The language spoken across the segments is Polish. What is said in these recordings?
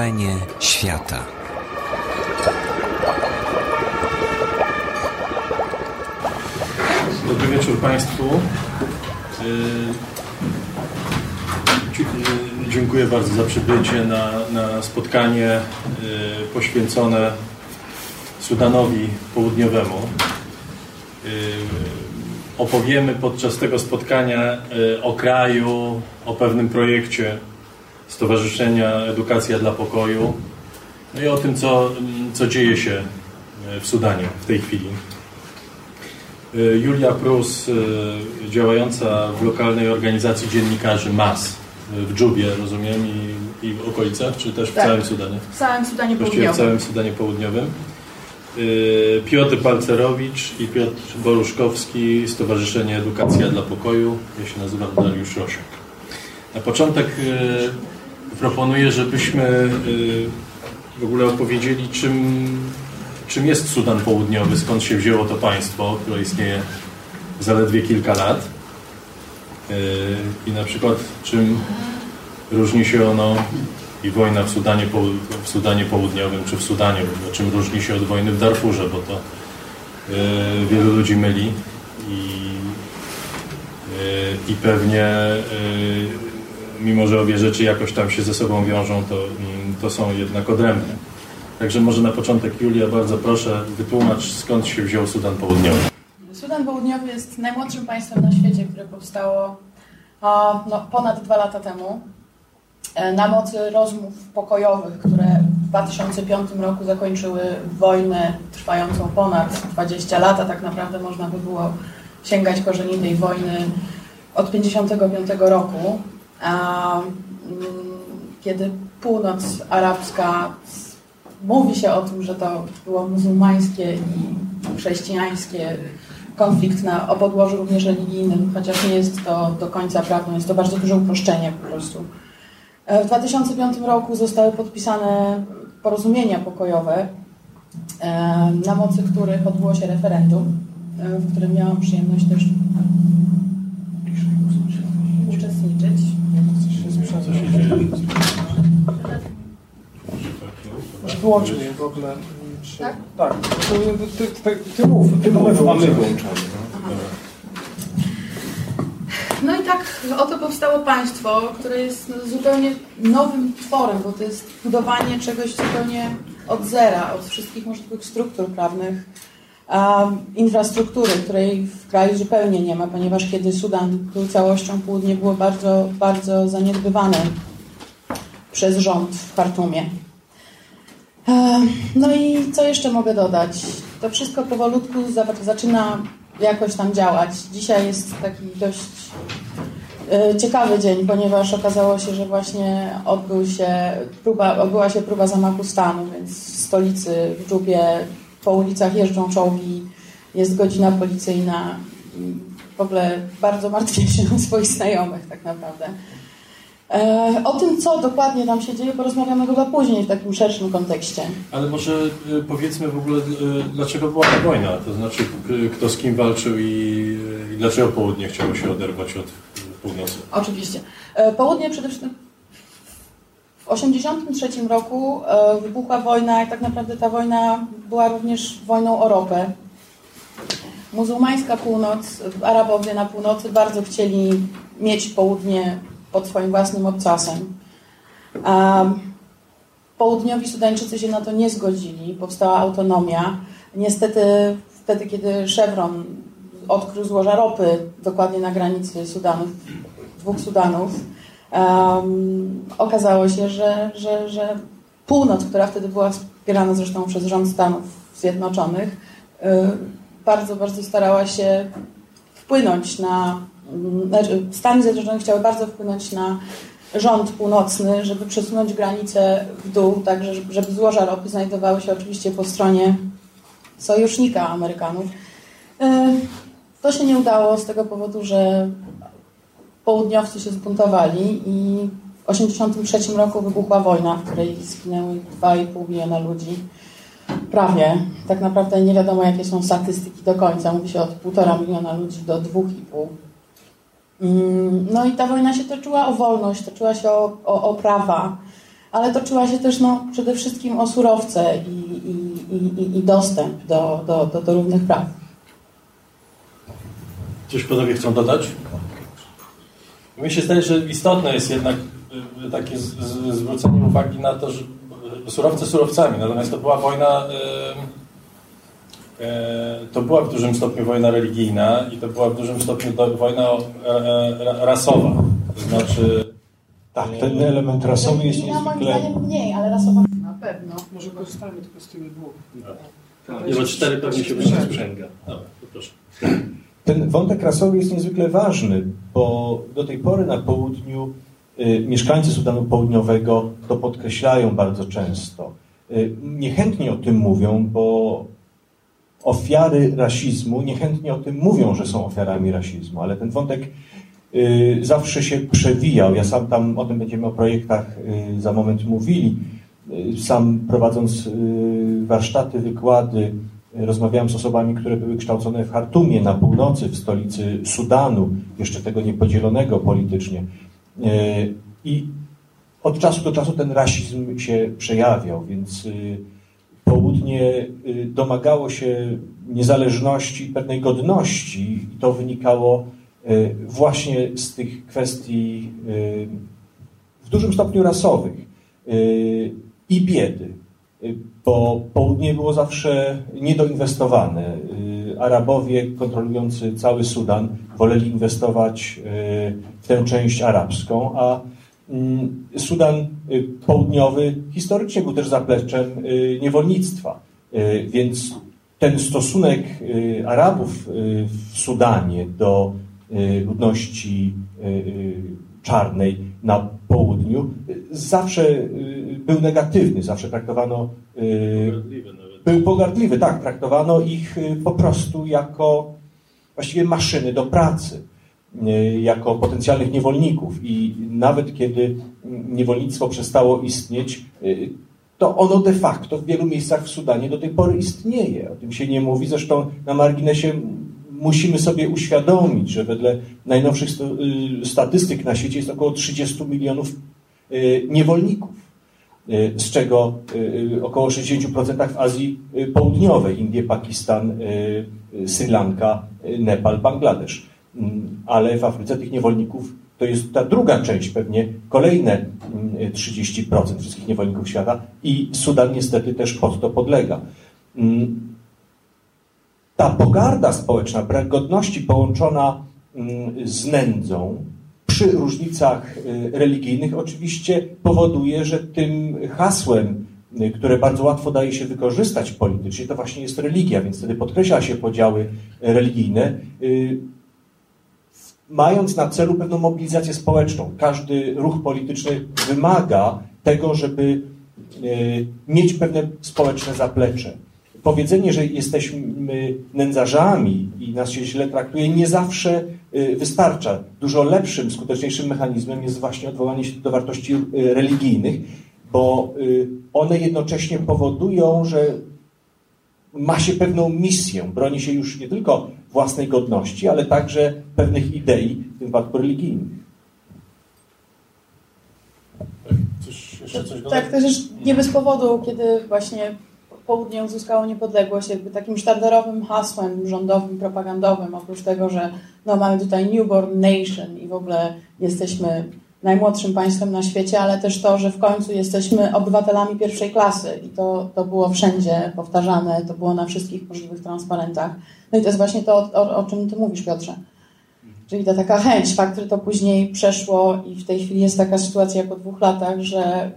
Wrażenie świata. Dobry wieczór Państwu. Y, y, dziękuję bardzo za przybycie na, na spotkanie y, poświęcone Sudanowi Południowemu. Opowiemy podczas tego spotkania o kraju, o pewnym projekcie Stowarzyszenia Edukacja dla Pokoju no i o tym, co, co dzieje się w Sudanie w tej chwili. Julia Prus, działająca w lokalnej organizacji dziennikarzy MAS w Dżubie, rozumiem, i, i w okolicach, czy też w Tak. całym Sudanie? W całym Sudanie Właściwie w Południowym. całym Sudanie Południowym. Piotr Palcerowicz i Piotr Boruszkowski, Stowarzyszenie Edukacja dla Pokoju. Ja się nazywam Dariusz Rosiak. Na początek proponuję, żebyśmy y, w ogóle opowiedzieli, czym, czym jest Sudan Południowy, skąd się wzięło to państwo, które istnieje zaledwie kilka lat. Y, I na przykład czym różni się ono i wojna w Sudanie, w Sudanie Południowym, czy w Sudanie, czym różni się od wojny w Darfurze, bo to y, wielu ludzi myli i, i pewnie mimo, że obie rzeczy jakoś tam się ze sobą wiążą, to, mm, to są jednak odrębne. Także może na początek Julia, bardzo proszę, wytłumacz skąd się wziął Sudan Południowy. Sudan Południowy jest najmłodszym państwem na świecie, które powstało no, ponad dwa lata temu e, na mocy rozmów pokojowych, które w 2005 roku zakończyły wojnę trwającą ponad 20 lat, a tak naprawdę można by było sięgać korzeni tej wojny od 55 roku, kiedy północ arabska mówi się o tym, że to było muzułmańskie i chrześcijańskie konflikt na, o podłożu również religijnym, chociaż nie jest to do końca prawdą, jest to bardzo duże uproszczenie po prostu. E, W 2005 roku zostały podpisane porozumienia pokojowe, e, na mocy których odbyło się referendum, e, w którym miałam przyjemność też Wyłączyć w ogóle. Tak? Tak. Ty, ty, ty, mów, ty mów, a my wyłączamy. No i tak oto powstało państwo, które jest no, zupełnie nowym tworem, bo to jest budowanie czegoś zupełnie od zera, od wszystkich możliwych struktur prawnych, um, infrastruktury, której w kraju zupełnie nie ma, ponieważ kiedy Sudan był całością, południe było bardzo, bardzo zaniedbywane przez rząd w Chartumie. E, No i co jeszcze mogę dodać? To wszystko powolutku za- zaczyna jakoś tam działać. Dzisiaj jest taki dość e, ciekawy dzień, ponieważ okazało się, że właśnie odbył się próba, odbyła się próba zamachu stanu, więc w stolicy, w Dżubie, po ulicach jeżdżą czołgi, jest godzina policyjna i w ogóle bardzo martwię się o swoich znajomych tak naprawdę. E, O tym, co dokładnie tam się dzieje, porozmawiamy chyba później w takim szerszym kontekście. Ale może y, powiedzmy w ogóle, y, dlaczego była ta wojna? To znaczy, kto z kim walczył i, i dlaczego południe chciało się oderwać od północy? Oczywiście. E, Południe przede wszystkim w 1983 roku e, wybuchła wojna i tak naprawdę ta wojna była również wojną o ropę. Muzułmańska północ, Arabowie na północy bardzo chcieli mieć południe pod swoim własnym obcasem. Południowi Sudańczycy się na to nie zgodzili, powstała autonomia. Niestety wtedy, kiedy Chevron odkrył złoża ropy dokładnie na granicy Sudanów, dwóch Sudanów, um, okazało się, że, że, że północ, która wtedy była wspierana zresztą przez rząd Stanów Zjednoczonych, y, bardzo, bardzo starała się wpłynąć na. Znaczy, Stany Zjednoczone chciały bardzo wpłynąć na rząd północny, żeby przesunąć granice w dół, tak że- żeby złoża ropy znajdowały się oczywiście po stronie sojusznika Amerykanów. Y, To się nie udało z tego powodu, że południowcy się zbuntowali i w 1983 roku wybuchła wojna, w której zginęły 2,5 miliona ludzi. Prawie. Tak naprawdę nie wiadomo, jakie są statystyki do końca. Mówi się od 1,5 miliona ludzi do 2,5. Mm, No i ta wojna się toczyła o wolność, toczyła się o, o, o prawa. ale toczyła się też no, przede wszystkim o surowce i, i, i, i dostęp do, do, do, do równych praw. Coś panowie chcą dodać? Mi się zdaje, że istotne jest jednak y, takie zwrócenie uwagi na to, że surowce surowcami, natomiast to była wojna to była w dużym stopniu wojna religijna i to była w dużym stopniu wojna e, rasowa. To znaczy. Tak, ten element rasowy jest niezwykle. mniej, ale rasowa na pewno. Może korzystajmy tylko z tymi dwóch. Nie, bo cztery pewnie się będzie sprzęga. Dobra, proszę. Ten wątek rasowy jest niezwykle ważny, bo do tej pory na południu y, mieszkańcy Sudanu Południowego to podkreślają bardzo często. Y, niechętnie o tym mówią, bo ofiary rasizmu niechętnie o tym mówią, że są ofiarami rasizmu, ale ten wątek y, zawsze się przewijał. Ja sam tam o tym będziemy o projektach y, za moment mówili. Y, sam prowadząc warsztaty, wykłady, rozmawiałem z osobami, które były kształcone w Hartumie na północy, w stolicy Sudanu, jeszcze tego niepodzielonego politycznie. I od czasu do czasu ten rasizm się przejawiał, więc południe y, domagało się niezależności, pewnej godności i to wynikało y, właśnie z tych kwestii y, w dużym stopniu rasowych i biedy, bo południe było zawsze niedoinwestowane. Arabowie kontrolujący cały Sudan woleli inwestować w tę część arabską, a Sudan y, Południowy historycznie był też zapleczem y, niewolnictwa, y, więc ten stosunek Arabów w Sudanie do ludności czarnej na południu zawsze był negatywny, zawsze traktowano. Był pogardliwy, tak, traktowano ich po prostu jako właściwie maszyny do pracy. E, jako potencjalnych niewolników i nawet kiedy niewolnictwo przestało istnieć, e, to ono de facto w wielu miejscach w Sudanie do tej pory istnieje. O tym się nie mówi. Zresztą na marginesie musimy sobie uświadomić, że wedle najnowszych y, statystyk na świecie jest około 30 milionów y, niewolników, y, z czego około 60% w Azji Południowej, Indie, Pakistan, Sri Lanka, Nepal, Bangladesz. Mm, ale w Afryce tych niewolników to jest ta druga część, pewnie kolejne 30% mm, wszystkich niewolników świata i Sudan niestety też pod to podlega. Mm, ta pogarda społeczna, brak godności połączona z nędzą przy różnicach y, religijnych oczywiście powoduje, że tym hasłem, y, które bardzo łatwo daje się wykorzystać politycznie, to właśnie jest religia, więc wtedy podkreśla się podziały religijne y, mając na celu pewną mobilizację społeczną. Każdy ruch polityczny wymaga tego, żeby e, mieć pewne społeczne zaplecze. Powiedzenie, że jesteśmy nędzarzami i nas się źle traktuje, nie zawsze e, wystarcza. Dużo lepszym, skuteczniejszym mechanizmem jest właśnie odwołanie się do wartości e, religijnych, bo one jednocześnie powodują, że ma się pewną misję. Broni się już nie tylko własnej godności, ale także pewnych idei, w tym wypadku religijnych. Coś, jeszcze coś tak, też nie bez powodu, kiedy właśnie południe uzyskało niepodległość, jakby takim sztandarowym hasłem rządowym, propagandowym, oprócz tego, że no, mamy tutaj newborn nation i w ogóle jesteśmy najmłodszym państwem na świecie, ale też to, że w końcu jesteśmy obywatelami pierwszej klasy i to, to było wszędzie powtarzane, to było na wszystkich możliwych transparentach. No i to jest właśnie to, o, o czym ty mówisz, Piotrze. Czyli ta taka chęć, fakt, że to później przeszło i w tej chwili jest taka sytuacja po dwóch latach, że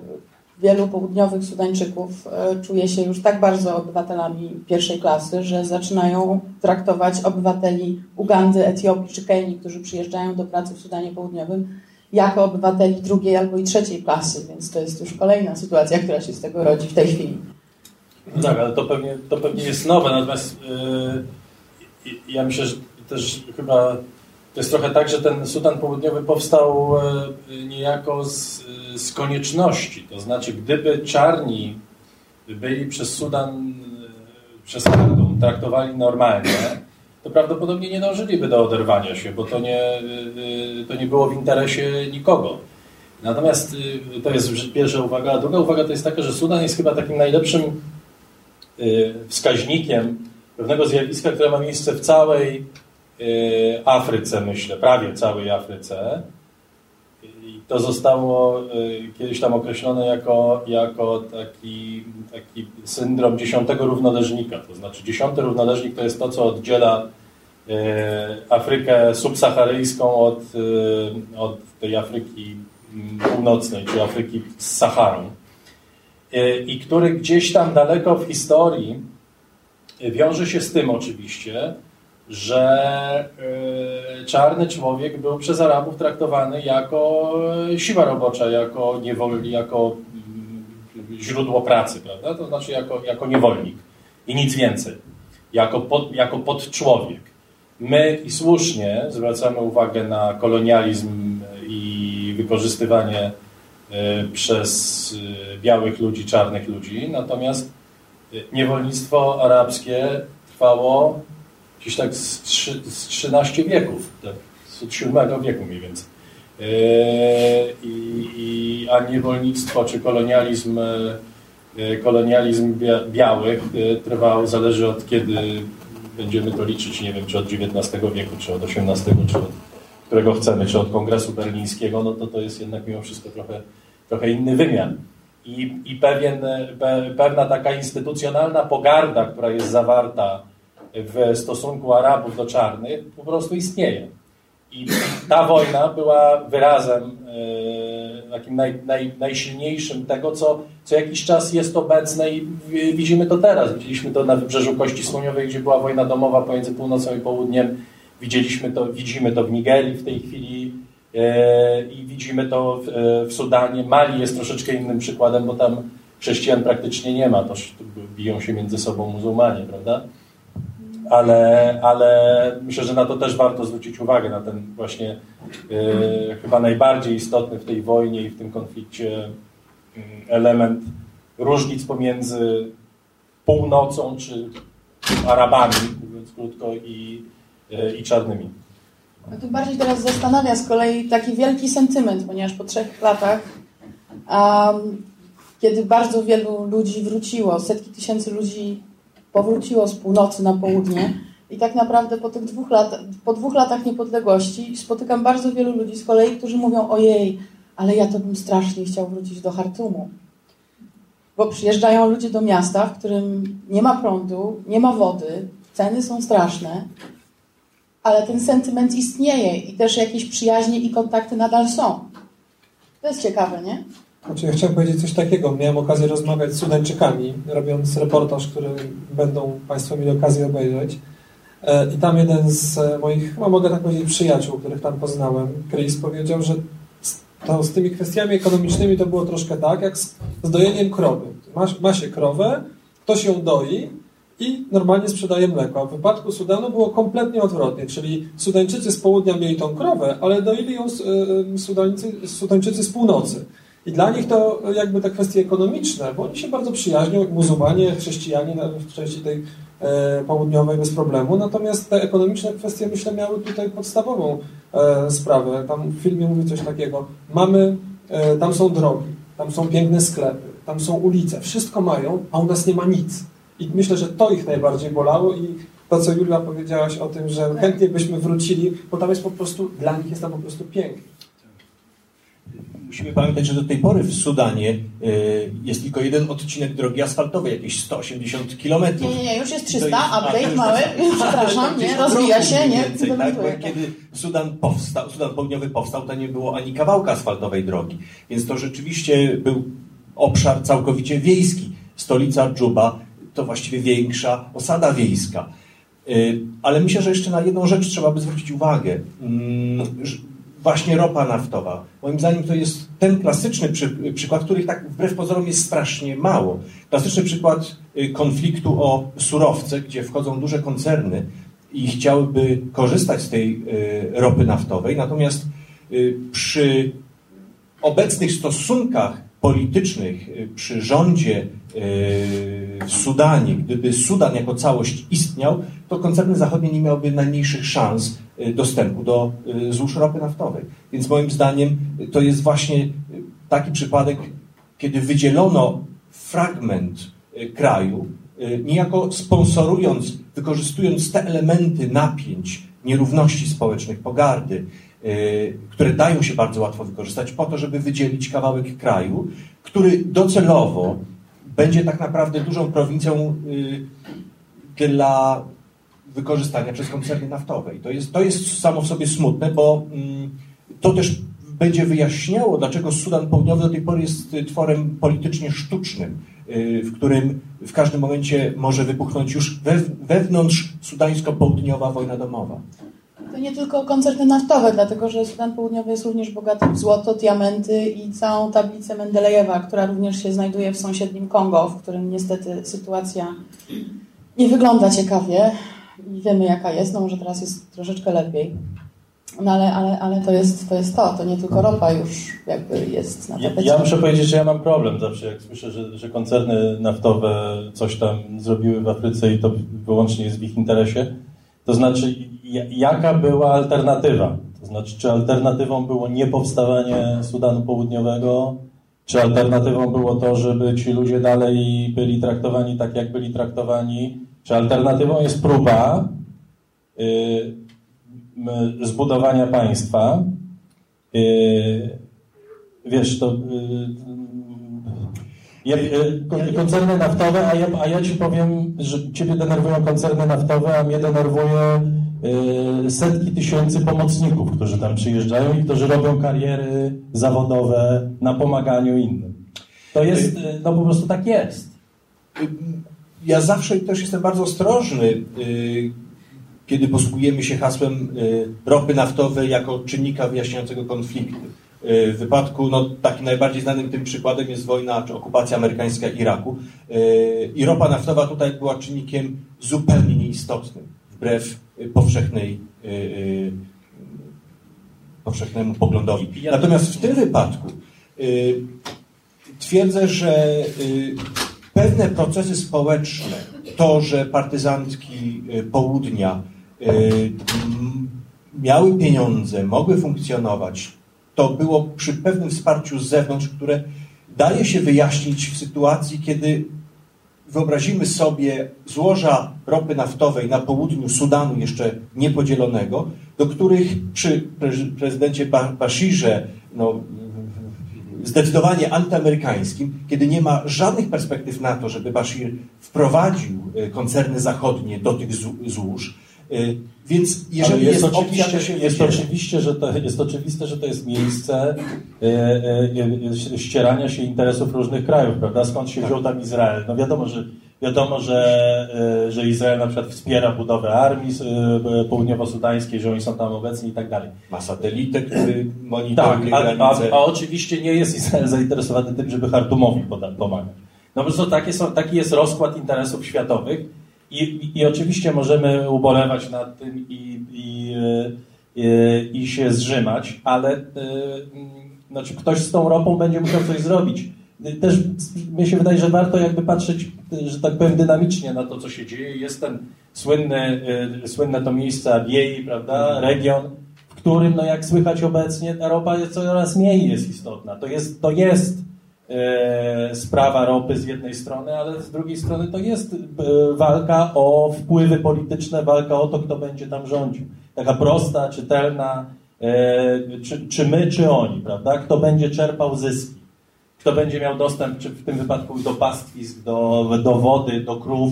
wielu południowych Sudańczyków e, czuje się już tak bardzo obywatelami pierwszej klasy, że zaczynają traktować obywateli Ugandy, Etiopii czy Kenii, którzy przyjeżdżają do pracy w Sudanie Południowym, jako obywateli drugiej albo i trzeciej klasy, więc to jest już kolejna sytuacja, która się z tego rodzi w tej chwili. Tak, ale to pewnie, to pewnie jest nowe, natomiast yy, ja myślę, że też chyba to jest trochę tak, że ten Sudan Południowy powstał yy, niejako z, z konieczności, to znaczy gdyby czarni byli przez Sudan, yy, przez Khartoum traktowali normalnie, to prawdopodobnie nie dążyliby do oderwania się, bo to nie, y, y, to nie było w interesie nikogo. Natomiast y, to jest pierwsza uwaga. A druga uwaga to jest taka, że Sudan jest chyba takim najlepszym wskaźnikiem pewnego zjawiska, które ma miejsce w całej Afryce, myślę, prawie całej Afryce. I to zostało kiedyś tam określone jako, jako taki, taki syndrom dziesiątego równoleżnika. To znaczy dziesiąty równoleżnik to jest to, co oddziela Afrykę subsaharyjską od, od tej Afryki Północnej, czy Afryki z Saharą. I który gdzieś tam daleko w historii wiąże się z tym oczywiście, że e, czarny człowiek był przez Arabów traktowany jako siła robocza, jako niewolnik, jako mm, źródło pracy, prawda? To znaczy jako, jako niewolnik i nic więcej, jako, pod, jako podczłowiek. My i słusznie zwracamy uwagę na kolonializm i wykorzystywanie e, przez e, białych ludzi, czarnych ludzi. Natomiast e, niewolnictwo arabskie trwało gdzieś tak z, 3, z 13 wieków, tak, z VII wieku mniej więcej. I, i, a niewolnictwo czy kolonializm, kolonializm białych trwał, zależy od kiedy będziemy to liczyć, nie wiem, czy od XIX wieku, czy od XVIII, czy od którego chcemy, czy od Kongresu Berlińskiego, no to to jest jednak mimo wszystko trochę, trochę inny wymiar. I, i pewien, pe, pewna taka instytucjonalna pogarda, która jest zawarta w stosunku Arabów do czarnych, po prostu istnieje. I ta wojna była wyrazem e, takim naj, naj, najsilniejszym tego, co, co jakiś czas jest obecne i widzimy to teraz. Widzieliśmy to na wybrzeżu Kości Słoniowej, gdzie była wojna domowa pomiędzy północą i południem Widzieliśmy to, widzimy to w Nigerii w tej chwili e, i widzimy to w, e, w, Sudanie. Mali jest troszeczkę innym przykładem, bo tam chrześcijan praktycznie nie ma, to biją się między sobą muzułmanie, prawda? Ale, ale myślę, że na to też warto zwrócić uwagę, na ten właśnie e, chyba najbardziej istotny w tej wojnie i w tym konflikcie mm, element różnic pomiędzy północą czy Arabami, mówiąc krótko, i, E, i czarnymi. No tu bardziej teraz zastanawia z kolei taki wielki sentyment, ponieważ po trzech latach, um, kiedy bardzo wielu ludzi wróciło, setki tysięcy ludzi powróciło z północy na południe i tak naprawdę po tych dwóch, lat, po dwóch latach niepodległości spotykam bardzo wielu ludzi z kolei, którzy mówią ojej, ale ja to bym strasznie chciał wrócić do Hartumu. Bo przyjeżdżają ludzie do miasta, w którym nie ma prądu, nie ma wody, ceny są straszne ale ten sentyment istnieje i też jakieś przyjaźnie i kontakty nadal są. To jest ciekawe, nie? Znaczy, ja chciałem powiedzieć coś takiego. Miałem okazję rozmawiać z Sudańczykami, robiąc reportaż, który będą Państwo mieli okazję obejrzeć. E, I tam jeden z moich, chyba mogę tak powiedzieć, przyjaciół, których tam poznałem, Chris, powiedział, że to z tymi kwestiami ekonomicznymi to było troszkę tak, jak z, dojeniem krowy. Ma, się krowę, ktoś ją doi, i normalnie sprzedaje mleko. A w wypadku Sudanu było kompletnie odwrotnie, czyli Sudańczycy z południa mieli tą krowę, ale doili ją e, Sudańczycy z północy. I dla nich to jakby te kwestie ekonomiczne, bo oni się bardzo przyjaźnią, muzułmanie, chrześcijanie w części tej e, południowej bez problemu, natomiast te ekonomiczne kwestie myślę miały tutaj podstawową e, sprawę. Tam w filmie mówi coś takiego, mamy, e, tam są drogi, tam są piękne sklepy, tam są ulice, wszystko mają, a u nas nie ma nic. I myślę, że to ich najbardziej bolało i to, co Julia powiedziałaś o tym, że chętnie byśmy wrócili, bo tam jest po prostu, dla nich jest tam po prostu pięknie. Musimy pamiętać, że do tej pory w Sudanie y, jest tylko jeden odcinek drogi asfaltowej, jakieś 180 kilometrów. Nie, nie, nie, już jest 300, jest, update mały, przepraszam, nie, rozwija się, nie, więcej, tak? Bo kiedy Sudan powstał, Sudan Południowy powstał, to nie było ani kawałka asfaltowej drogi, więc to rzeczywiście był obszar całkowicie wiejski. Stolica Dżuba to właściwie większa osada wiejska. Y, ale myślę, że jeszcze na jedną rzecz trzeba by zwrócić uwagę. Właśnie ropa naftowa. Moim zdaniem to jest ten klasyczny przy, przykład, których tak wbrew pozorom jest strasznie mało. Klasyczny przykład y, konfliktu o surowce, gdzie wchodzą duże koncerny i chciałyby korzystać z tej y, ropy naftowej, natomiast przy obecnych stosunkach politycznych, przy rządzie w Sudanie, gdyby Sudan jako całość istniał, to koncerny zachodnie nie miałyby najmniejszych szans y, dostępu do y, złóż ropy naftowej. Więc moim zdaniem to jest właśnie taki przypadek, kiedy wydzielono fragment y, kraju, y, niejako sponsorując, wykorzystując te elementy napięć, nierówności społecznych, pogardy, y, które dają się bardzo łatwo wykorzystać po to, żeby wydzielić kawałek kraju, który docelowo będzie tak naprawdę dużą prowincją dla wykorzystania przez koncerny naftowe. I to jest, to jest samo w sobie smutne, bo mm, to też będzie wyjaśniało, dlaczego Sudan Południowy do tej pory jest tworem politycznie sztucznym, y, w którym w każdym momencie może wybuchnąć już wewnątrz sudańsko-południowa wojna domowa. To nie tylko koncerny naftowe, dlatego że Sudan Południowy jest również bogaty w złoto, diamenty i całą tablicę Mendelejewa, która również się znajduje w sąsiednim Kongo, w którym niestety sytuacja nie wygląda ciekawie i wiemy jaka jest, no może teraz jest troszeczkę lepiej. No ale, ale, ale to, jest, to jest to, to nie tylko ropa już jakby jest na tapecie. Ja, ja muszę powiedzieć, że ja mam problem zawsze, jak słyszę, że, że koncerny naftowe coś tam zrobiły w Afryce i to wyłącznie jest w ich interesie. To znaczy, jaka była alternatywa? To znaczy, czy alternatywą było niepowstawanie Sudanu Południowego, czy alternatywą było to, żeby ci ludzie dalej byli traktowani tak, jak byli traktowani, czy alternatywą jest próba y, zbudowania państwa. Y, wiesz, to y, ja, y, koncerny naftowe, a ja, a ja ci powiem, że ciebie denerwują koncerny naftowe, a mnie denerwują setki tysięcy pomocników, którzy tam przyjeżdżają i którzy robią kariery zawodowe na pomaganiu innym. To jest, no po prostu tak jest. Ja zawsze też jestem bardzo ostrożny, kiedy posługujemy się hasłem y, ropy naftowej jako czynnika wyjaśniającego konflikty. W wypadku, no, takim najbardziej znanym tym przykładem jest wojna czy okupacja amerykańska Iraku. I ropa naftowa tutaj była czynnikiem zupełnie nieistotnym, wbrew powszechnej, powszechnemu poglądowi. Natomiast w tym wypadku twierdzę, że pewne procesy społeczne, to, że partyzantki południa miały pieniądze, mogły funkcjonować, to było przy pewnym wsparciu z zewnątrz, które daje się wyjaśnić w sytuacji, kiedy wyobrazimy sobie złoża ropy naftowej na południu Sudanu jeszcze niepodzielonego, do których przy prezydencie Bashirze no, zdecydowanie antyamerykańskim, kiedy nie ma żadnych perspektyw na to, żeby Bashir wprowadził y, koncerny zachodnie do tych złóż, Y, więc jeżeli jest, jest oczywiście, się jest oczywiście, że to jest oczywiste, że to jest miejsce e, e, ścierania się interesów różnych krajów, prawda? Skąd się tak. wziął tam Izrael? No wiadomo, że wiadomo, że, e, że Izrael na przykład wspiera budowę armii południowo-sudańskiej, że oni są tam obecni i tak dalej. Ma satelitę, który monitoruje tak, a, a, a, oczywiście nie jest Izrael zainteresowany tym, żeby Hartumowi pomagać. No po prostu taki, są, taki jest rozkład interesów światowych i, i oczywiście możemy ubolewać nad tym i, i, i, i się zrzymać, ale znaczy ktoś z tą ropą będzie musiał coś zrobić. Też mi się wydaje, że warto jakby patrzeć, że tak powiem, dynamicznie na to, co się dzieje. Jest ten słynny, y, słynne to miejsce Abiei, prawda, region, w którym, no jak słychać obecnie, ta ropa jest coraz mniej jest istotna. To jest, to jest E, sprawa ropy z jednej strony, ale z drugiej strony to jest e, walka o wpływy polityczne, walka o to, kto będzie tam rządził. Taka prosta, czytelna, e, czy, czy my, czy oni, prawda? Kto będzie czerpał zyski, kto będzie miał dostęp, czy w tym wypadku do pastwisk, do, do wody, do krów,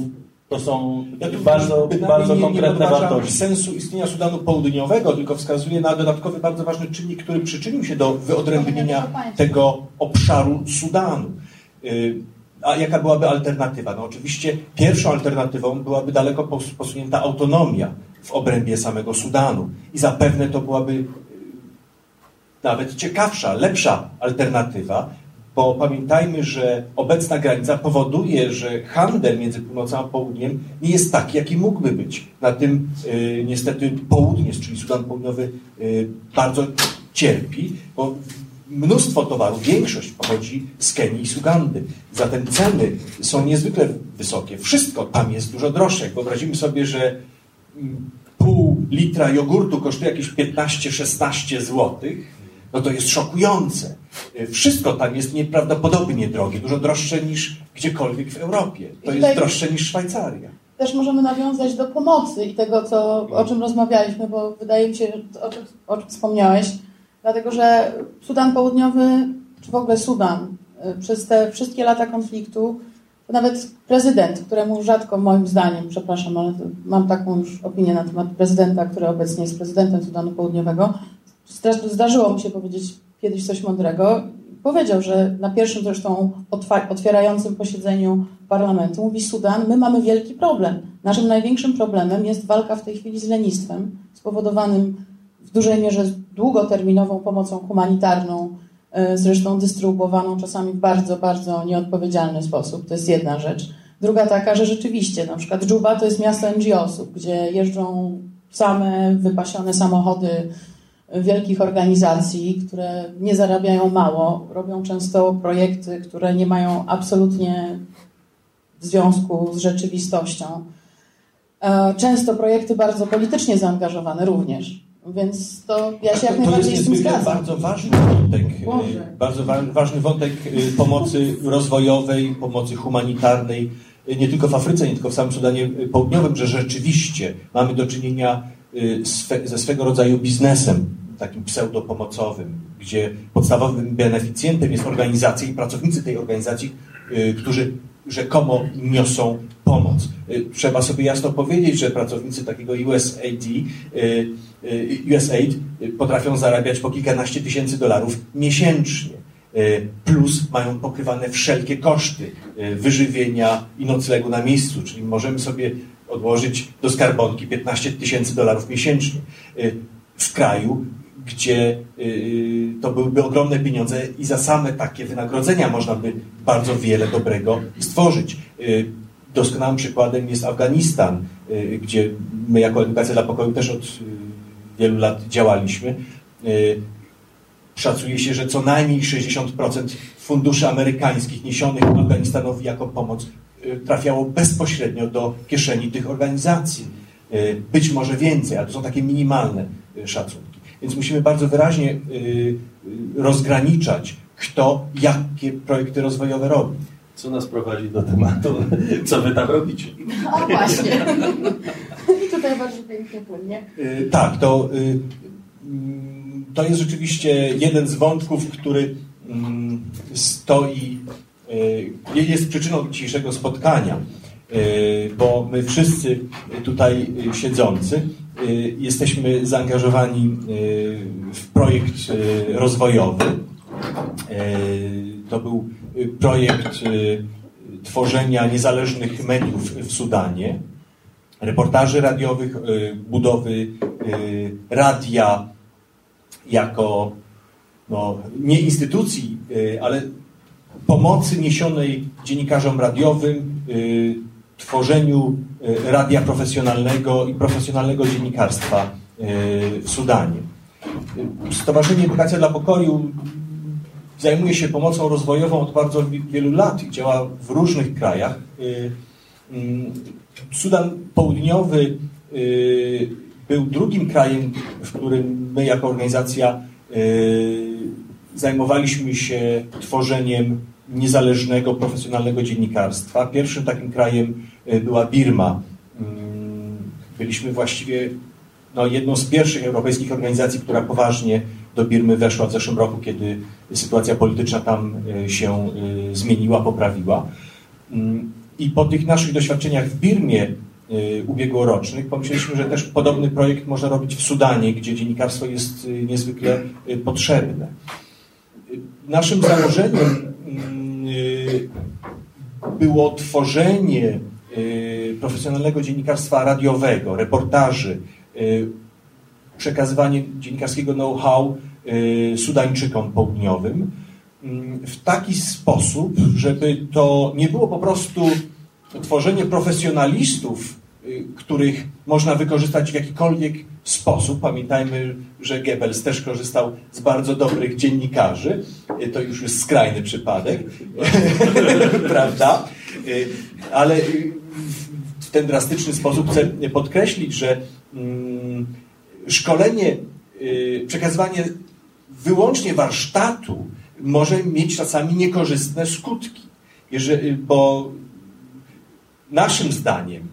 to są bardzo, bardzo nie, konkretne nie wartości. sensu istnienia Sudanu Południowego, tylko wskazuje na dodatkowy, bardzo ważny czynnik, który przyczynił się do wyodrębnienia tego obszaru Sudanu. Y, a jaka byłaby alternatywa? No oczywiście pierwszą alternatywą byłaby daleko posunięta autonomia w obrębie samego Sudanu. I zapewne to byłaby y, nawet ciekawsza, lepsza alternatywa, bo pamiętajmy, że obecna granica powoduje, że handel między północą a południem nie jest taki, jaki mógłby być. Na tym y, niestety południe, czyli Sudan Południowy, y, bardzo cierpi, bo mnóstwo towarów, większość pochodzi z Kenii i z Ugandy. Zatem ceny są niezwykle wysokie. Wszystko tam jest dużo droższe. Wyobrazimy sobie, że mm, pół litra jogurtu kosztuje jakieś 15-16 zł, no to jest szokujące. Wszystko tam jest nieprawdopodobnie drogie, dużo droższe niż gdziekolwiek w Europie. To jest droższe niż Szwajcaria. Też możemy nawiązać do pomocy i tego, co, o czym rozmawialiśmy, bo wydaje mi się, o czym, o czym wspomniałeś, dlatego że Sudan Południowy, czy w ogóle Sudan, przez te wszystkie lata konfliktu, to nawet prezydent, któremu rzadko moim zdaniem, przepraszam, ale mam taką już opinię na temat prezydenta, który obecnie jest prezydentem Sudanu Południowego, zdarzyło mi się powiedzieć kiedyś coś mądrego. Powiedział, że na pierwszym zresztą otwierającym posiedzeniu parlamentu mówi Sudan, my mamy wielki problem. Naszym największym problemem jest walka w tej chwili z lenistwem, spowodowanym w dużej mierze długoterminową pomocą humanitarną, e, zresztą dystrybuowaną czasami w bardzo, bardzo nieodpowiedzialny sposób. To jest jedna rzecz. Druga taka, że rzeczywiście, na przykład Dżuba to jest miasto NGO-sów, gdzie jeżdżą same wypasione samochody wielkich organizacji, które nie zarabiają mało, robią często projekty, które nie mają absolutnie związku z rzeczywistością. E, często projekty bardzo politycznie zaangażowane również. Więc to ja się jak to najbardziej z tym zgadzam. bardzo ważny wątek, e, bardzo bardzo ważny wątek e, pomocy rozwojowej, pomocy humanitarnej, nie tylko w Afryce, nie tylko w samym Sudanie Południowym, że rzeczywiście mamy do czynienia ze swego rodzaju biznesem takim pseudopomocowym, gdzie podstawowym beneficjentem jest organizacja i pracownicy tej organizacji, y, którzy rzekomo niosą pomoc. Y, trzeba sobie jasno powiedzieć, że pracownicy takiego USAID, y, USAID potrafią zarabiać po kilkanaście tysięcy dolarów miesięcznie. Plus mają pokrywane wszelkie koszty wyżywienia i noclegu na miejscu, czyli możemy sobie odłożyć do skarbonki 15 tysięcy dolarów miesięcznie w kraju, gdzie y, to byłyby ogromne pieniądze i za same takie wynagrodzenia można by bardzo wiele dobrego stworzyć. Y, doskonałym przykładem jest Afganistan, y, gdzie my jako Edukacja dla Pokoju też od wielu lat działaliśmy. Szacuje się, że co najmniej 60% funduszy amerykańskich niesionych Afganistanowi jako pomoc trafiało bezpośrednio do kieszeni tych organizacji. Być może więcej, ale to są takie minimalne szacunki. Więc musimy bardzo wyraźnie y, y, rozgraniczać, kto jakie projekty rozwojowe robi. Co nas prowadzi do tematu, co wy tam robicie? A właśnie. I tutaj bardzo pięknie płynnie. Y, tak, to, mm, to jest rzeczywiście jeden z wątków, który mm, stoi, jest przyczyną dzisiejszego spotkania, bo my wszyscy tutaj siedzący jesteśmy zaangażowani y, w projekt y, rozwojowy. To był projekt tworzenia niezależnych mediów w Sudanie, reportaży radiowych, budowy radia jako no, nie instytucji, ale pomocy niesionej dziennikarzom radiowym tworzeniu e, radia profesjonalnego i profesjonalnego dziennikarstwa e, w Sudanie. Stowarzyszenie Edukacja dla Pokoju zajmuje się pomocą rozwojową od bardzo wielu lat i działa w różnych krajach. E, mm, Sudan Południowy był drugim krajem, w którym my jako organizacja zajmowaliśmy się tworzeniem niezależnego, profesjonalnego dziennikarstwa. Pierwszym takim krajem była Birma. Mm, byliśmy właściwie no, jedną z pierwszych europejskich organizacji, która poważnie do Birmy weszła w zeszłym roku, kiedy sytuacja polityczna tam e, się e, zmieniła, poprawiła. Mm, I po tych naszych doświadczeniach w Birmie ubiegłorocznych pomyśleliśmy, że też podobny projekt można robić w Sudanie, gdzie dziennikarstwo jest niezwykle potrzebne. Naszym założeniem mm, było tworzenie profesjonalnego dziennikarstwa radiowego, reportaży, y, przekazywanie dziennikarskiego know-how Sudańczykom południowym mm, w taki sposób, żeby to nie było po prostu tworzenie profesjonalistów, których można wykorzystać w jakikolwiek sposób. Pamiętajmy, że Goebbels też korzystał z bardzo dobrych dziennikarzy. To już jest skrajny przypadek, prawda? Ale w ten drastyczny sposób chcę podkreślić, że mm, szkolenie, y, przekazywanie wyłącznie warsztatu może mieć czasami niekorzystne skutki. Jeżeli, bo naszym zdaniem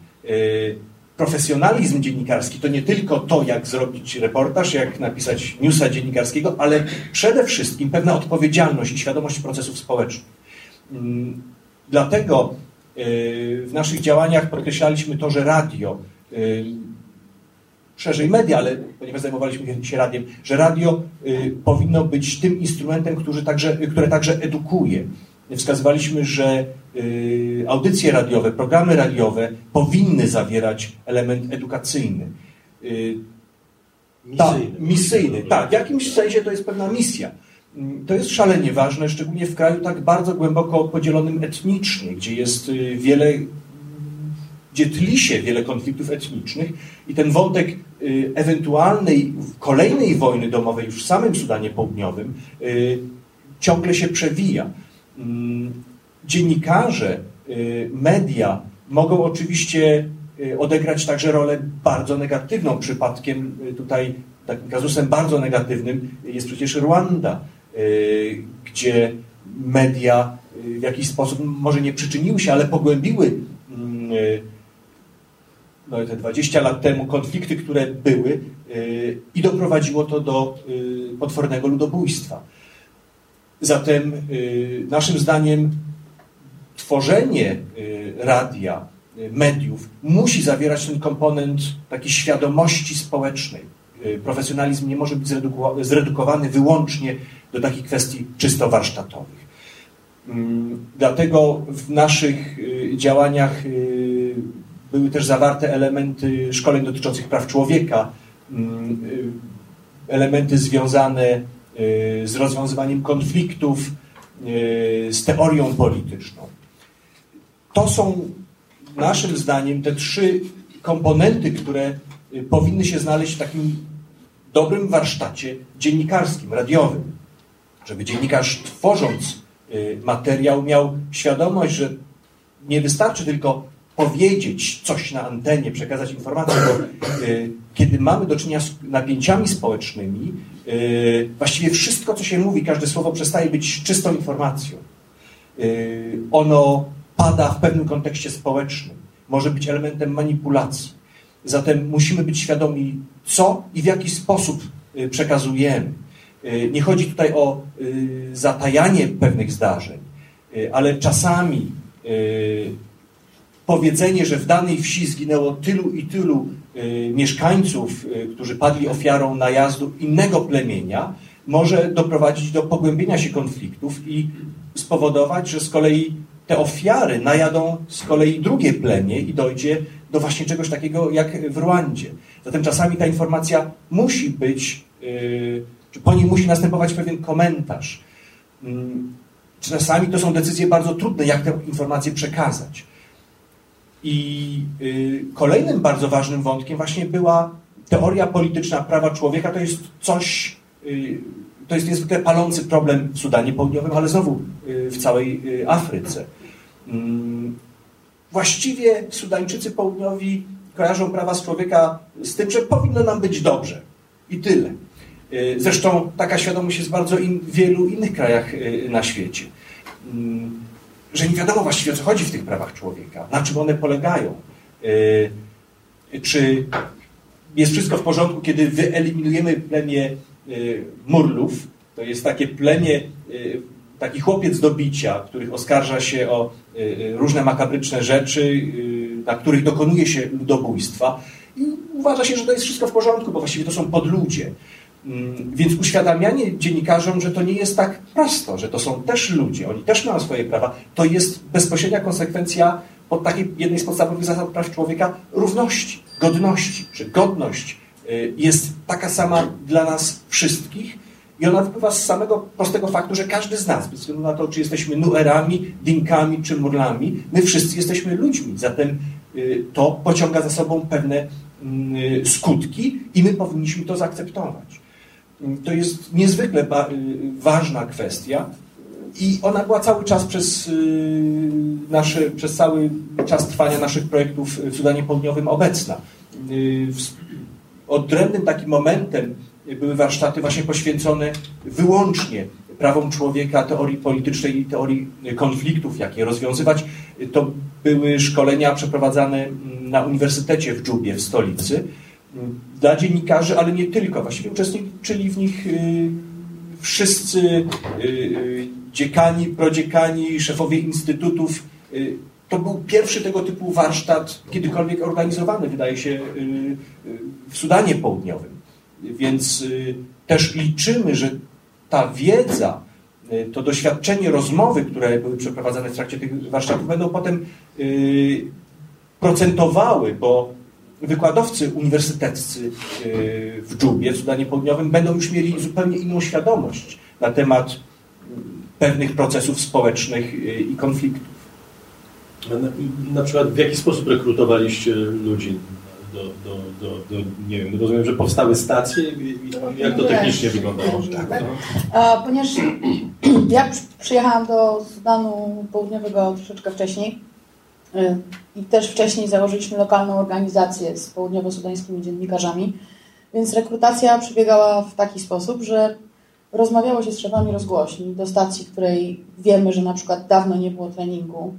profesjonalizm dziennikarski to nie tylko to, jak zrobić reportaż, jak napisać newsa dziennikarskiego, ale przede wszystkim pewna odpowiedzialność i świadomość procesów społecznych. Mm, dlatego w naszych działaniach podkreślaliśmy to, że radio szerzej media, ale ponieważ zajmowaliśmy się radiem, że radio y, powinno być tym instrumentem, który także, które także edukuje. Wskazywaliśmy, że y, audycje radiowe, programy radiowe powinny zawierać element edukacyjny. Y, misyjny. Ta, misyjny, tak. W jakimś sensie to jest pewna misja. To jest szalenie ważne, szczególnie w kraju tak bardzo głęboko podzielonym etnicznie, gdzie jest y, wiele gdzie tli się wiele konfliktów etnicznych i ten wątek y, ewentualnej kolejnej wojny domowej już w samym Sudanie Południowym y, ciągle się przewija. Mm, dziennikarze, media mogą oczywiście odegrać także rolę bardzo negatywną. Przypadkiem tutaj takim kazusem bardzo negatywnym jest przecież Rwanda, gdzie media w jakiś sposób może nie przyczyniły się, ale pogłębiły mm, no, te 20 lat temu konflikty, które były i doprowadziło to do potwornego ludobójstwa. Zatem naszym zdaniem tworzenie y, radia, y, mediów musi zawierać ten komponent takiej świadomości społecznej. Y, profesjonalizm nie może być zredukowany wyłącznie do takich kwestii czysto warsztatowych. Mm, dlatego w naszych działaniach były też zawarte elementy szkoleń dotyczących praw człowieka, mm, y, elementy związane y, z rozwiązywaniem konfliktów, y, z teorią polityczną. To są naszym zdaniem te trzy komponenty, które powinny się znaleźć w takim dobrym warsztacie dziennikarskim, radiowym. Żeby dziennikarz tworząc materiał miał świadomość, że nie wystarczy tylko powiedzieć coś na antenie, przekazać informację, bo y, kiedy mamy do czynienia z napięciami społecznymi, y, właściwie wszystko, co się mówi, każde słowo przestaje być czystą informacją. Y, ono pada w pewnym kontekście społecznym, może być elementem manipulacji. Zatem musimy być świadomi, co i w jaki sposób y, przekazujemy. Y, nie chodzi tutaj o y, zatajanie pewnych zdarzeń, ale czasami powiedzenie, że w danej wsi zginęło tylu i tylu y, mieszkańców, y, którzy padli ofiarą najazdu innego plemienia, może doprowadzić do pogłębienia się konfliktów i spowodować, że z kolei te ofiary najadą z kolei drugie plemię i dojdzie do właśnie czegoś takiego jak w Rwandzie. Zatem czasami ta informacja musi być, y, czy po niej musi następować pewien komentarz. Mm, czasami to są decyzje bardzo trudne, jak tę informację przekazać. I y, kolejnym bardzo ważnym wątkiem właśnie była teoria polityczna prawa człowieka. To jest coś, y, to jest niezwykle palący problem w Sudanie Południowym, ale znowu y, w całej Afryce. Mm, właściwie Sudańczycy Południowi kojarzą prawa z człowieka z tym, że powinno nam być dobrze. I tyle. Zresztą taka świadomość jest bardzo in, w wielu innych krajach na świecie. Mm, że nie wiadomo właściwie o co chodzi w tych prawach człowieka, na czym one polegają. Yy, czy jest wszystko w porządku, kiedy wyeliminujemy plemię Murlów, to jest takie plemię, taki chłopiec do bicia, których oskarża się o różne makabryczne rzeczy, na których dokonuje się ludobójstwa i uważa się, że to jest wszystko w porządku, bo właściwie to są podludzie. Mm, więc uświadamianie dziennikarzom, że to nie jest tak prosto, że to są też ludzie, oni też mają swoje prawa, to jest bezpośrednia konsekwencja pod takiej jednej z podstawowych zasad praw człowieka równości, godności, że godność y, jest taka sama dla nas wszystkich i ona wypływa z samego prostego faktu, że każdy z nas, bez względu na to, czy jesteśmy nuerami, dinkami czy murlami, my wszyscy jesteśmy ludźmi. Zatem y, to pociąga za sobą pewne mm, skutki i my powinniśmy to zaakceptować. To jest niezwykle y, ważna kwestia i ona była cały czas przez, y, nasze, przez cały czas trwania naszych projektów w Sudanie Południowym obecna. Y, odrębnym takim momentem były warsztaty właśnie poświęcone wyłącznie prawom człowieka, teorii politycznej i teorii konfliktów, jak je rozwiązywać. To były szkolenia przeprowadzane mm, na Uniwersytecie w Dżubie, w stolicy, dla dziennikarzy, ale nie tylko. Właściwie uczestniczyli w nich y, wszyscy dziekani, prodziekani, szefowie instytutów. To był pierwszy tego typu warsztat kiedykolwiek organizowany, wydaje się, w Sudanie Południowym. Więc też liczymy, że ta wiedza, y, to doświadczenie rozmowy, które były przeprowadzane w trakcie tych warsztatów, będą potem y, procentowały, bo wykładowcy uniwersyteccy y, w Dżubie, w Sudanie Południowym, będą już mieli zupełnie inną świadomość na temat pewnych procesów społecznych i konfliktów. Na, na przykład w jaki sposób rekrutowaliście ludzi do, do, do, do, nie wiem, rozumiem, że powstały stacje. Jak to technicznie wyglądało? Tak. Ponieważ ja przyjechałam do Sudanu Południowego troszeczkę wcześniej i też wcześniej założyliśmy lokalną organizację z południowo-sudańskimi dziennikarzami, więc rekrutacja przebiegała w taki sposób, że rozmawiało się z szefami rozgłośni do stacji, której wiemy, że na przykład dawno nie było treningu,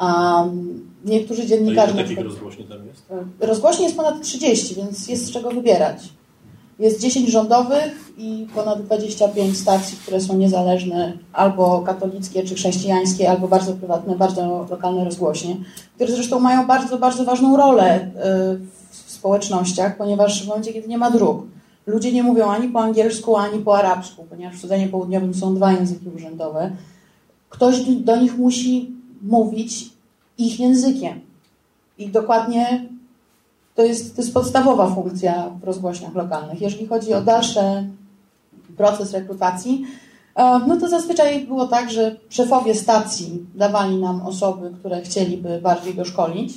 Um, niektórzy dziennikarze... Ile takich rozgłośni tam jest? Rozgłośni jest ponad 30, więc jest z czego wybierać. Jest 10 rządowych i ponad 25 stacji, które są niezależne, albo katolickie, czy chrześcijańskie, albo bardzo prywatne, bardzo lokalne rozgłośnie, które zresztą mają bardzo, bardzo ważną rolę e, w społecznościach, ponieważ w momencie, kiedy nie ma dróg, ludzie nie mówią ani po angielsku, ani po arabsku, ponieważ w Sudanie Południowym są dwa języki urzędowe. Ktoś do nich musi mówić ich językiem. I dokładnie to jest, to jest podstawowa funkcja w rozgłośniach lokalnych. Jeżeli chodzi o dalszy proces rekrutacji, e, no to zazwyczaj było tak, że szefowie stacji dawali nam osoby, które chcieliby bardziej doszkolić.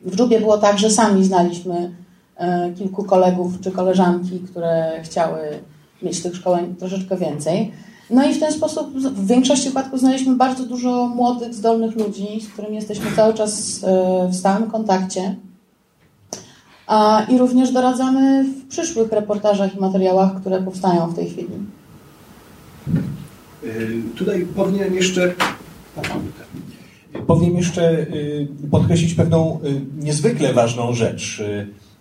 W Dżubie było tak, że sami znaliśmy e, kilku kolegów czy koleżanki, które chciały mieć tych szkoleń troszeczkę więcej. No i w ten sposób w większości przypadków znaleźliśmy bardzo dużo młodych, zdolnych ludzi, z którymi jesteśmy cały czas e, w stałym kontakcie. I również doradzamy w przyszłych reportażach i materiałach, które powstają w tej chwili. E, tutaj powinien jeszcze powinien jeszcze e, podkreślić pewną niezwykle ważną rzecz.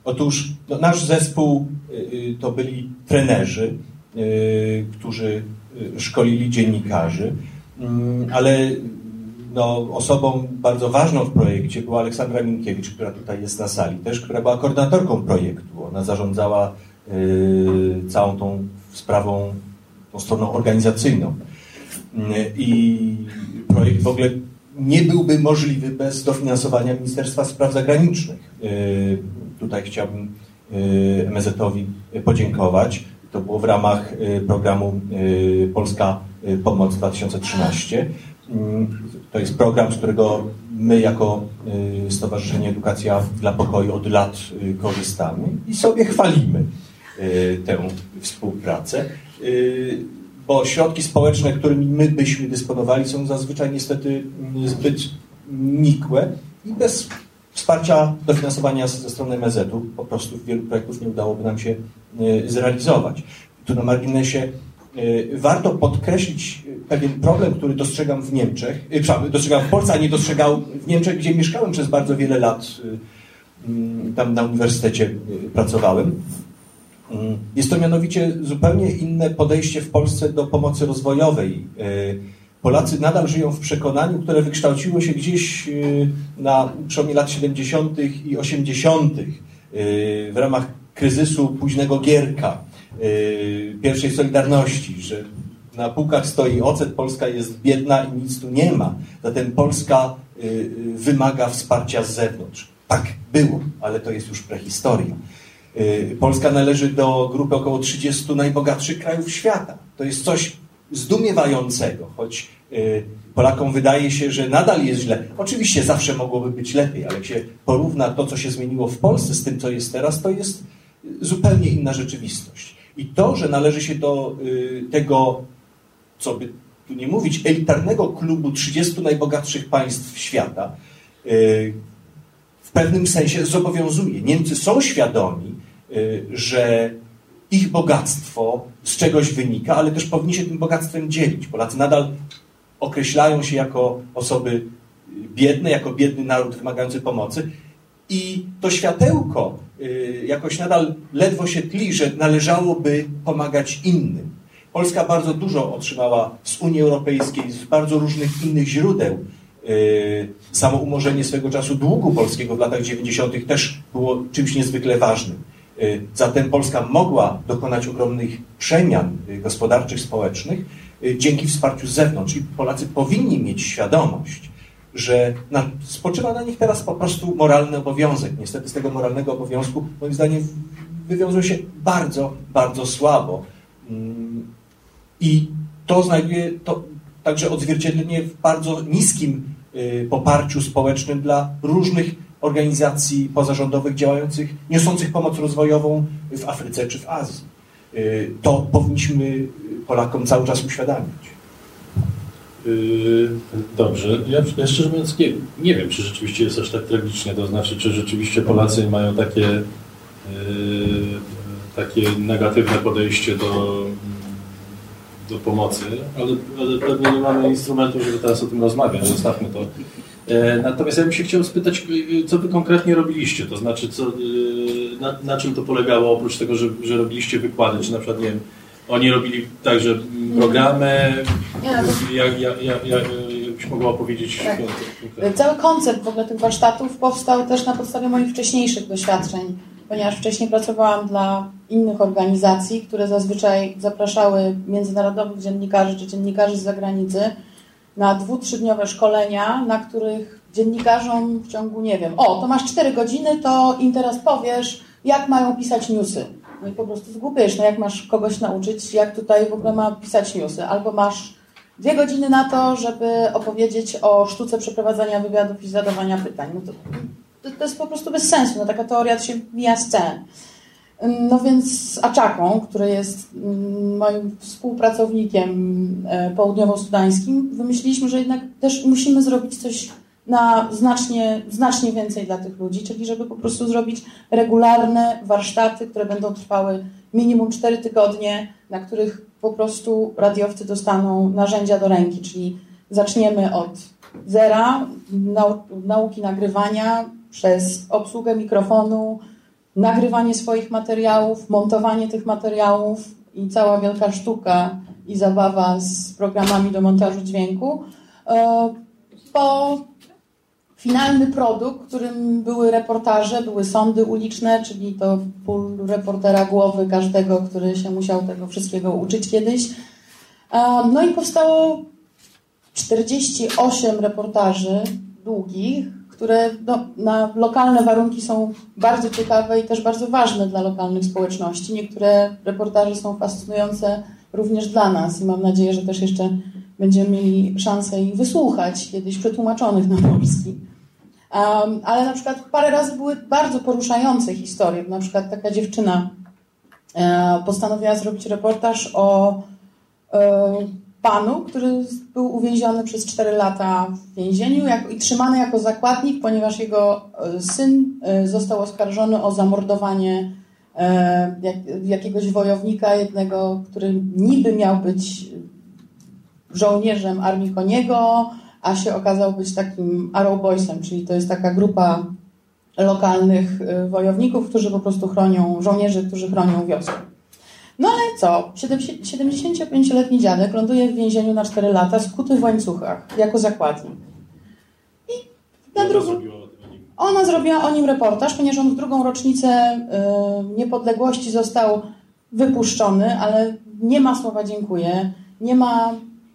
Otóż no, nasz zespół to byli trenerzy, którzy Y, szkolili dziennikarzy, mm, ale no, osobą bardzo ważną w projekcie była Aleksandra Minkiewicz, która tutaj jest na sali też, która była koordynatorką projektu. Ona zarządzała y, całą tą sprawą, tą stroną organizacyjną. Y, I projekt w ogóle nie byłby możliwy bez dofinansowania Ministerstwa Spraw Zagranicznych. Y, tutaj chciałbym MSZ-owi podziękować. To było w ramach programu Polska Pomoc 2013. Mm, to jest program, z którego my jako Stowarzyszenie Edukacja dla Pokoju od lat korzystamy i sobie chwalimy tę współpracę, bo środki społeczne, którymi my byśmy dysponowali, są zazwyczaj niestety mm, zbyt nikłe i bez wsparcia dofinansowania ze strony MZ-u po prostu wielu projektów nie udałoby nam się zrealizować. Tu na marginesie warto podkreślić pewien problem, który dostrzegam w Niemczech, e, dostrzegam w Polsce, a nie dostrzegał w Niemczech, gdzie mieszkałem przez bardzo wiele lat, mm, tam na uniwersytecie pracowałem. Mm, jest to mianowicie zupełnie inne podejście w Polsce do pomocy rozwojowej. Polacy nadal żyją w przekonaniu, które wykształciło się gdzieś y, na przełomie lat 70. i 80. Y, w ramach kryzysu późnego Gierka, y, pierwszej Solidarności, że na półkach stoi ocet, Polska jest biedna i nic tu nie ma. Zatem Polska wymaga wsparcia z zewnątrz. Tak było, ale to jest już prehistoria. Polska należy do grupy około 30 najbogatszych krajów świata. To jest coś zdumiewającego, choć y, Polakom wydaje się, że nadal jest źle. Oczywiście zawsze mogłoby być lepiej, ale jak się porówna to, co się zmieniło w Polsce z tym, co jest teraz, to jest zupełnie inna rzeczywistość. I to, że należy się do y, tego, co by tu nie mówić, elitarnego klubu 30 najbogatszych państw świata, y, w pewnym sensie zobowiązuje. Niemcy są świadomi, że ich bogactwo z czegoś wynika, ale też powinni się tym bogactwem dzielić. Polacy nadal określają się jako osoby biedne, jako biedny naród wymagający pomocy. I to światełko y, jakoś nadal ledwo się tli, że należałoby pomagać innym. Polska bardzo dużo otrzymała z Unii Europejskiej, z bardzo różnych innych źródeł. Y, samo umorzenie swego czasu długu polskiego w latach 90. też było czymś niezwykle ważnym. Y, zatem Polska mogła dokonać ogromnych przemian gospodarczych, społecznych dzięki wsparciu z zewnątrz. I Polacy powinni mieć świadomość, że na, spoczywa na nich teraz po prostu moralny obowiązek. Niestety z tego moralnego obowiązku, moim zdaniem, wywiązują się bardzo, bardzo słabo. Mm, I to znajduje to także odzwierciedlenie w bardzo niskim y, poparciu społecznym dla różnych organizacji pozarządowych działających, niosących pomoc rozwojową w Afryce czy w Azji. Y, to powinniśmy Polakom cały czas uświadamiać. Yy, dobrze. Ja, ja szczerze mówiąc nie, nie wiem, czy rzeczywiście jest aż tak tragicznie. To znaczy, czy rzeczywiście Polacy mają takie, yy, takie negatywne podejście do, do pomocy, ale, ale pewnie nie mamy instrumentu, żeby teraz o tym rozmawiać. Zostawmy to. E, natomiast ja bym się chciał spytać, co wy konkretnie robiliście? To znaczy, co, yy, na, na czym to polegało, oprócz tego, że, że robiliście wykłady, czy na przykład, nie wiem, oni robili także programy. Jak, jak, jak, jakbyś mogła powiedzieć? Tak. Cały koncept w ogóle tych warsztatów powstał też na podstawie moich wcześniejszych doświadczeń, ponieważ wcześniej pracowałam dla innych organizacji, które zazwyczaj zapraszały międzynarodowych dziennikarzy czy dziennikarzy z zagranicy na dwu, trzydniowe szkolenia, na których dziennikarzom w ciągu, nie wiem, o, to masz cztery godziny, to im teraz powiesz, jak mają pisać newsy. No i po prostu zgubisz, no jak masz kogoś nauczyć, jak tutaj w ogóle ma pisać newsy, albo masz dwie godziny na to, żeby opowiedzieć o sztuce przeprowadzania wywiadów i zadawania pytań. No to, to, to jest po prostu bez sensu, no taka teoria się mija z cen. No więc z Aczaką, który jest mm, moim współpracownikiem e, południowo-sudańskim, wymyśliliśmy, że jednak też musimy zrobić coś na znacznie, znacznie więcej dla tych ludzi, czyli żeby po prostu zrobić regularne warsztaty, które będą trwały minimum 4 tygodnie, na których po prostu radiowcy dostaną narzędzia do ręki, czyli zaczniemy od zera, nau nauki nagrywania przez obsługę mikrofonu, nagrywanie swoich materiałów, montowanie tych materiałów i cała wielka sztuka i zabawa z programami do montażu dźwięku, e, po finalny produkt, którym były reportaże, były sądy uliczne, czyli to pół reportera głowy każdego, który się musiał tego wszystkiego uczyć kiedyś. No i powstało 48 reportaży długich, które no, na lokalne warunki są bardzo ciekawe i też bardzo ważne dla lokalnych społeczności. Niektóre reportaże są fascynujące również dla nas i mam nadzieję, że też jeszcze będziemy mieli szansę ich wysłuchać, kiedyś przetłumaczonych na polski. Um, ale na przykład parę razy były bardzo poruszające historie. Na przykład taka dziewczyna e, postanowiła zrobić reportaż o e, panu, który był uwięziony przez 4 lata w więzieniu jako, i trzymany jako zakładnik, ponieważ jego e, syn e, został oskarżony o zamordowanie e, jak, jakiegoś wojownika, jednego, który niby miał być żołnierzem armii Koniego, a się okazał być takim Arrow Boysem, czyli to jest taka grupa lokalnych y, wojowników, którzy po prostu chronią, żołnierzy, którzy chronią wioskę. No ale co? 75-letni dziadek ląduje w więzieniu na 4 lata, skuty w łańcuchach, jako zakładnik. I na drugą... Ona zrobiła o nim reportaż, ponieważ on w drugą rocznicę y, niepodległości został wypuszczony, ale nie ma słowa dziękuję, nie ma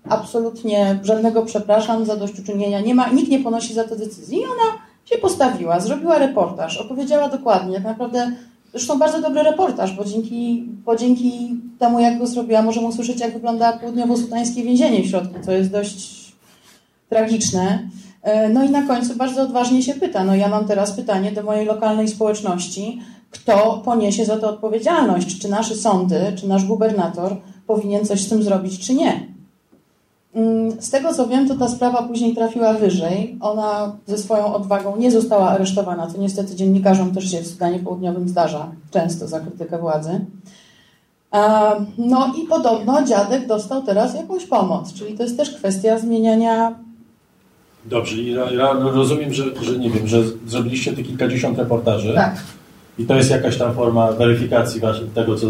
absolutnie żadnego przepraszam, zadośćuczynienia nie ma, nikt nie ponosi za to decyzji. I ona się postawiła, zrobiła reportaż, opowiedziała dokładnie, tak naprawdę, zresztą bardzo dobry reportaż, bo dzięki, bo dzięki temu, jak go zrobiła, możemy usłyszeć, jak wygląda południowo-sudańskie więzienie w środku, co jest dość tragiczne. E, no i na końcu bardzo odważnie się pyta, no ja mam teraz pytanie do mojej lokalnej społeczności, kto poniesie za to odpowiedzialność, czy nasze sądy, czy nasz gubernator powinien coś z tym zrobić, czy nie. Mm, z tego co wiem, to ta sprawa później trafiła wyżej. Ona ze swoją odwagą nie została aresztowana, co niestety dziennikarzom też się w Sudanie Południowym zdarza często za krytykę władzy. No i podobno dziadek dostał teraz jakąś pomoc, czyli to jest też kwestia zmieniania. Dobrze, i ja rozumiem, że, że nie wiem, że zrobiliście te kilkadziesiąt reportaży. Tak. I to jest jakaś tam forma weryfikacji tego, co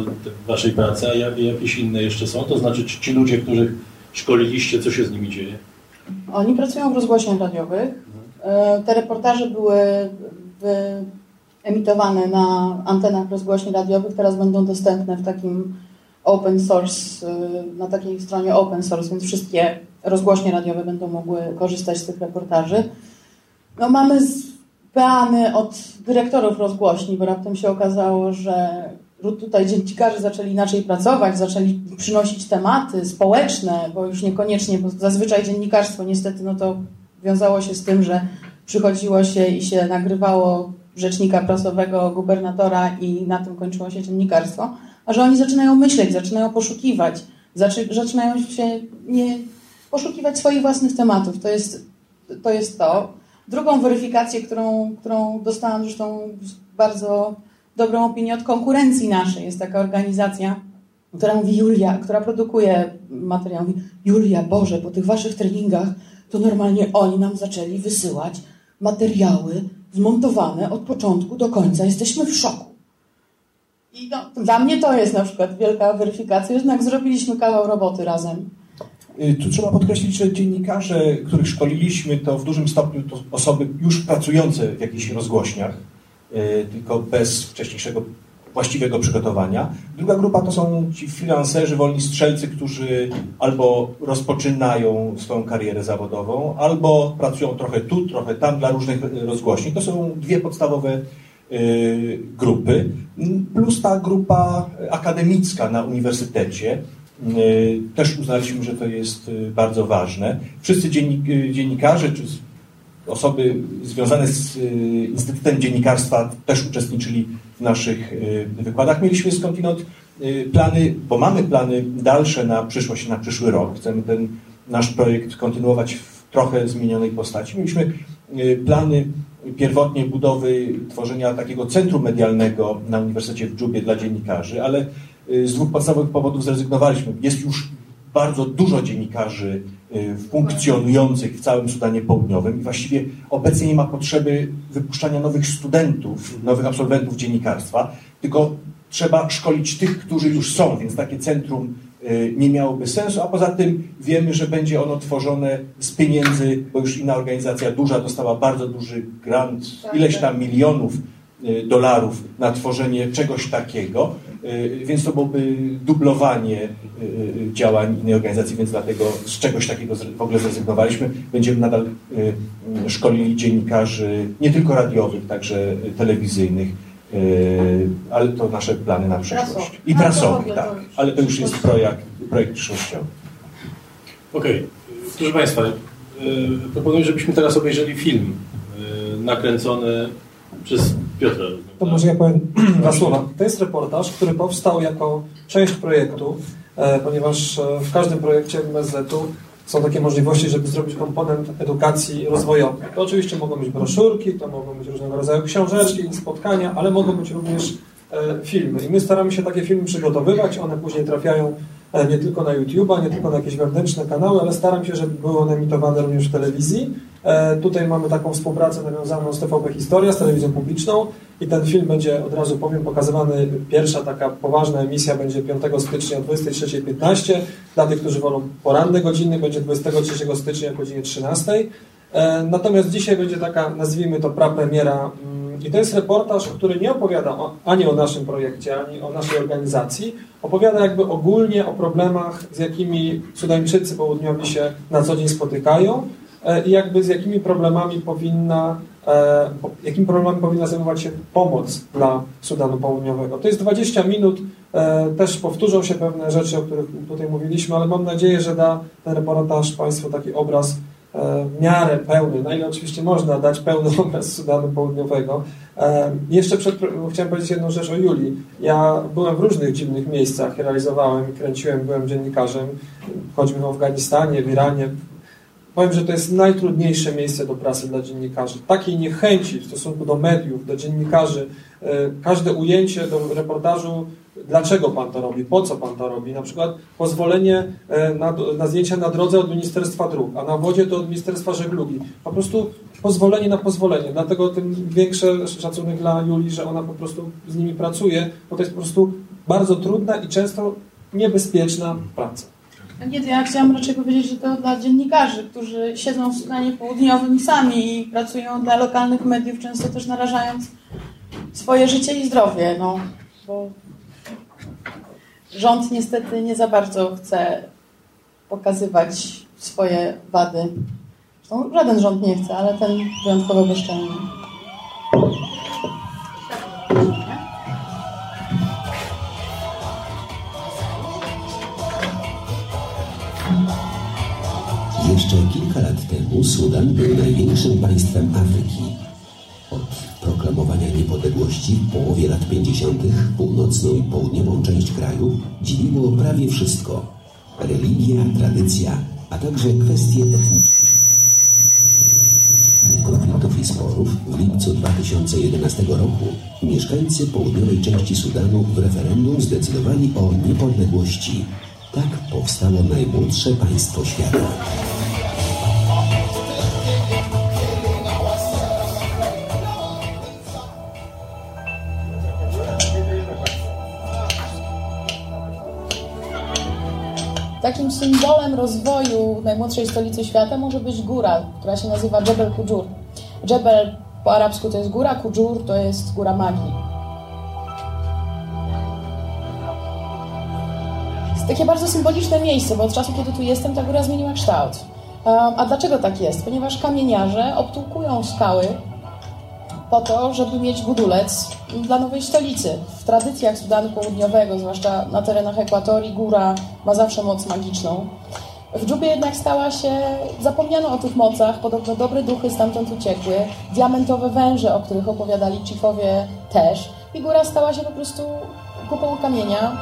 waszej pracy, a jakieś inne jeszcze są? To znaczy, czy ci ludzie, których szkoliliście, co się z nimi dzieje? Oni pracują w rozgłośniach radiowych. E, te reportaże były emitowane na antenach rozgłośni radiowych, teraz będą dostępne w takim open source, e, na takiej stronie open source, więc wszystkie rozgłośnie radiowe będą mogły korzystać z tych reportaży. No, mamy peany od dyrektorów rozgłośni, bo raptem się okazało, że tutaj dziennikarze zaczęli inaczej pracować, zaczęli przynosić tematy społeczne, bo już niekoniecznie, bo zazwyczaj dziennikarstwo niestety no to wiązało się z tym, że przychodziło się i się nagrywało rzecznika prasowego, gubernatora i na tym kończyło się dziennikarstwo, a że oni zaczynają myśleć, zaczynają poszukiwać, zaczynają się nie poszukiwać swoich własnych tematów. To jest to. Jest to. Drugą weryfikację, którą, którą dostałam zresztą bardzo dobrą opinię od konkurencji naszej, jest taka organizacja, która mówi Julia, która produkuje materiał, mówi Julia, Boże, po tych waszych treningach to normalnie oni nam zaczęli wysyłać materiały zmontowane od początku do końca. Jesteśmy w szoku. I no, dla mnie to jest na przykład wielka weryfikacja, jednak zrobiliśmy kawał roboty razem. Y, tu trzeba podkreślić, że dziennikarze, których szkoliliśmy, to w dużym stopniu to osoby już pracujące w jakichś rozgłośniach, tylko bez wcześniejszego właściwego przygotowania. Druga grupa to są ci freelancerzy, wolni strzelcy, którzy albo rozpoczynają swoją karierę zawodową, albo pracują trochę tu, trochę tam dla różnych rozgłośni. To są dwie podstawowe y, grupy, plus ta grupa akademicka na uniwersytecie. Też uznaliśmy, że to jest bardzo ważne. Wszyscy dziennikarze, czy osoby związane z Instytutem Dziennikarstwa też uczestniczyli naszych y, wykładach. Mieliśmy skądinąd y, plany, bo mamy plany dalsze na przyszłość, na przyszły rok. Chcemy ten nasz projekt kontynuować w trochę zmienionej postaci. Mieliśmy y, plany pierwotnie budowy, tworzenia takiego centrum medialnego na Uniwersytecie w Dżubie dla dziennikarzy, ale z dwóch podstawowych powodów zrezygnowaliśmy. Jest już bardzo dużo dziennikarzy y, funkcjonujących w całym Sudanie Południowym i właściwie obecnie nie ma potrzeby wypuszczania nowych studentów, nowych absolwentów dziennikarstwa, tylko trzeba szkolić tych, którzy już są, więc takie centrum y, nie miałoby sensu, a poza tym wiemy, że będzie ono tworzone z pieniędzy, bo już inna organizacja duża dostała bardzo duży grant, ileś tam milionów y, dolarów na tworzenie czegoś takiego, więc to byłoby dublowanie y, y, działań innej organizacji, więc dlatego z czegoś takiego w ogóle zrezygnowaliśmy. Będziemy nadal szkolili dziennikarzy, nie tylko radiowych, także telewizyjnych, ale to nasze plany na przyszłość. I prasowych, tak. Ale to już jest projekt, projekt przyszłościowy. Okej. Okay. Proszę Państwa, proponuję, żebyśmy teraz obejrzeli film nakręcony przez Piotra. To może ja powiem dwa słowa. To jest reportaż, który powstał jako część projektu, e, ponieważ e, w każdym projekcie MSZ-u są takie możliwości, żeby zrobić komponent edukacji rozwojowej. To oczywiście mogą być broszurki, to mogą być różnego rodzaju książeczki, spotkania, ale mogą być również e, filmy. I my staramy się takie filmy przygotowywać, one później trafiają nie tylko na YouTube'a, nie tylko na jakieś wewnętrzne kanały, ale staram się, żeby były one emitowane również w telewizji. E, tutaj mamy taką współpracę nawiązaną z TVP Historia, z telewizją publiczną i ten film będzie, od razu powiem, pokazywany, pierwsza taka poważna emisja będzie 5 stycznia o 23.15. Dla tych, którzy wolą poranne godziny, będzie 23 stycznia o godzinie 13. E, natomiast dzisiaj będzie taka, nazwijmy to, prapremiera mm, i to jest reportaż, który nie opowiada ani o naszym projekcie, ani o naszej organizacji, opowiada jakby ogólnie o problemach, z jakimi Sudańczycy południowi się na co dzień spotykają, E, i jakby z jakimi problemami powinna, e, jakimi problemami powinna zajmować się pomoc dla Sudanu Południowego. To jest 20 minut, też powtórzą się pewne rzeczy, o których tutaj mówiliśmy, ale mam nadzieję, że da ten reportaż Państwu taki obraz miarę pełny, na ile oczywiście można dać pełny obraz Sudanu Południowego. Jeszcze przed, chciałem powiedzieć jedną rzecz o Julii. Ja byłem w różnych dziwnych miejscach, realizowałem, kręciłem, byłem dziennikarzem, choćby w Afganistanie, w Iranie, Powiem, że to jest najtrudniejsze miejsce do pracy dla dziennikarzy. Takiej niechęci w stosunku do mediów, do dziennikarzy. E, każde ujęcie do reportażu dlaczego pan to robi, po co pan to robi. Na przykład pozwolenie e, na, na zdjęcia na drodze od Ministerstwa Dróg, a na wodzie to od Ministerstwa Żeglugi. Po prostu pozwolenie na pozwolenie. Dlatego tym większy szacunek dla Julii, że ona po prostu z nimi pracuje, bo to jest po prostu bardzo trudna i często niebezpieczna praca. Nie, ja chciałam raczej powiedzieć, że to dla dziennikarzy, którzy siedzą w Sudanie Południowym sami i pracują dla lokalnych mediów, często też narażając swoje życie i zdrowie, no, bo rząd niestety nie za bardzo chce pokazywać swoje wady. Zresztą żaden rząd nie chce, ale ten wyjątkowo bezczelny. Jeszcze kilka lat temu Sudan był największym państwem Afryki. Od proklamowania niepodległości w połowie lat 50. północną i południową część kraju dzieliło prawie wszystko. Religia, tradycja, a także kwestie etniczne. Konfliktów i sporów w lipcu 2011 roku mieszkańcy południowej części Sudanu w referendum zdecydowali o niepodległości. Tak powstało najmłodsze państwo świata. Takim symbolem rozwoju najmłodszej stolicy świata może być góra, która się nazywa Jebel Kujur. Jebel po arabsku to jest góra, Kujur to jest góra magii. Jest takie bardzo symboliczne miejsce, bo od czasu, kiedy tu jestem, ta góra zmieniła kształt. A dlaczego tak jest? Ponieważ kamieniarze obtłukują skały po to, żeby mieć budulec dla nowej stolicy. W tradycjach Sudanu Południowego, zwłaszcza na terenach Ekwatorii, góra ma zawsze moc magiczną. W Dżubie jednak stała się, zapomniano o tych mocach, podobno dobre duchy stamtąd uciekły, diamentowe węże, o których opowiadali chiefowie też i góra stała się po prostu kupą kamienia,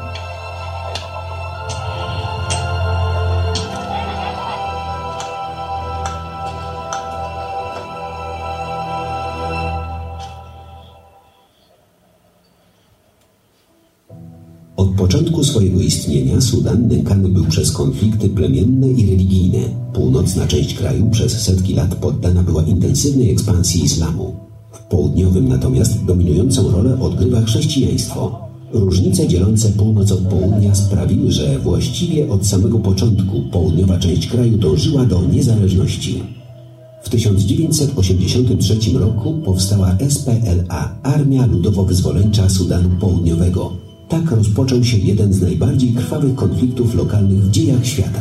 Od początku swojego istnienia Sudan nękany był przez konflikty plemienne i religijne. Północna część kraju przez setki lat poddana była intensywnej ekspansji islamu. W południowym natomiast dominującą rolę odgrywa chrześcijaństwo. Różnice dzielące północ od południa sprawiły, że właściwie od samego początku południowa część kraju dążyła do niezależności. W 1983 roku powstała SPLA, Armia Ludowo-Wyzwoleńcza Sudanu Południowego. Tak rozpoczął się jeden z najbardziej krwawych konfliktów lokalnych w dziejach świata.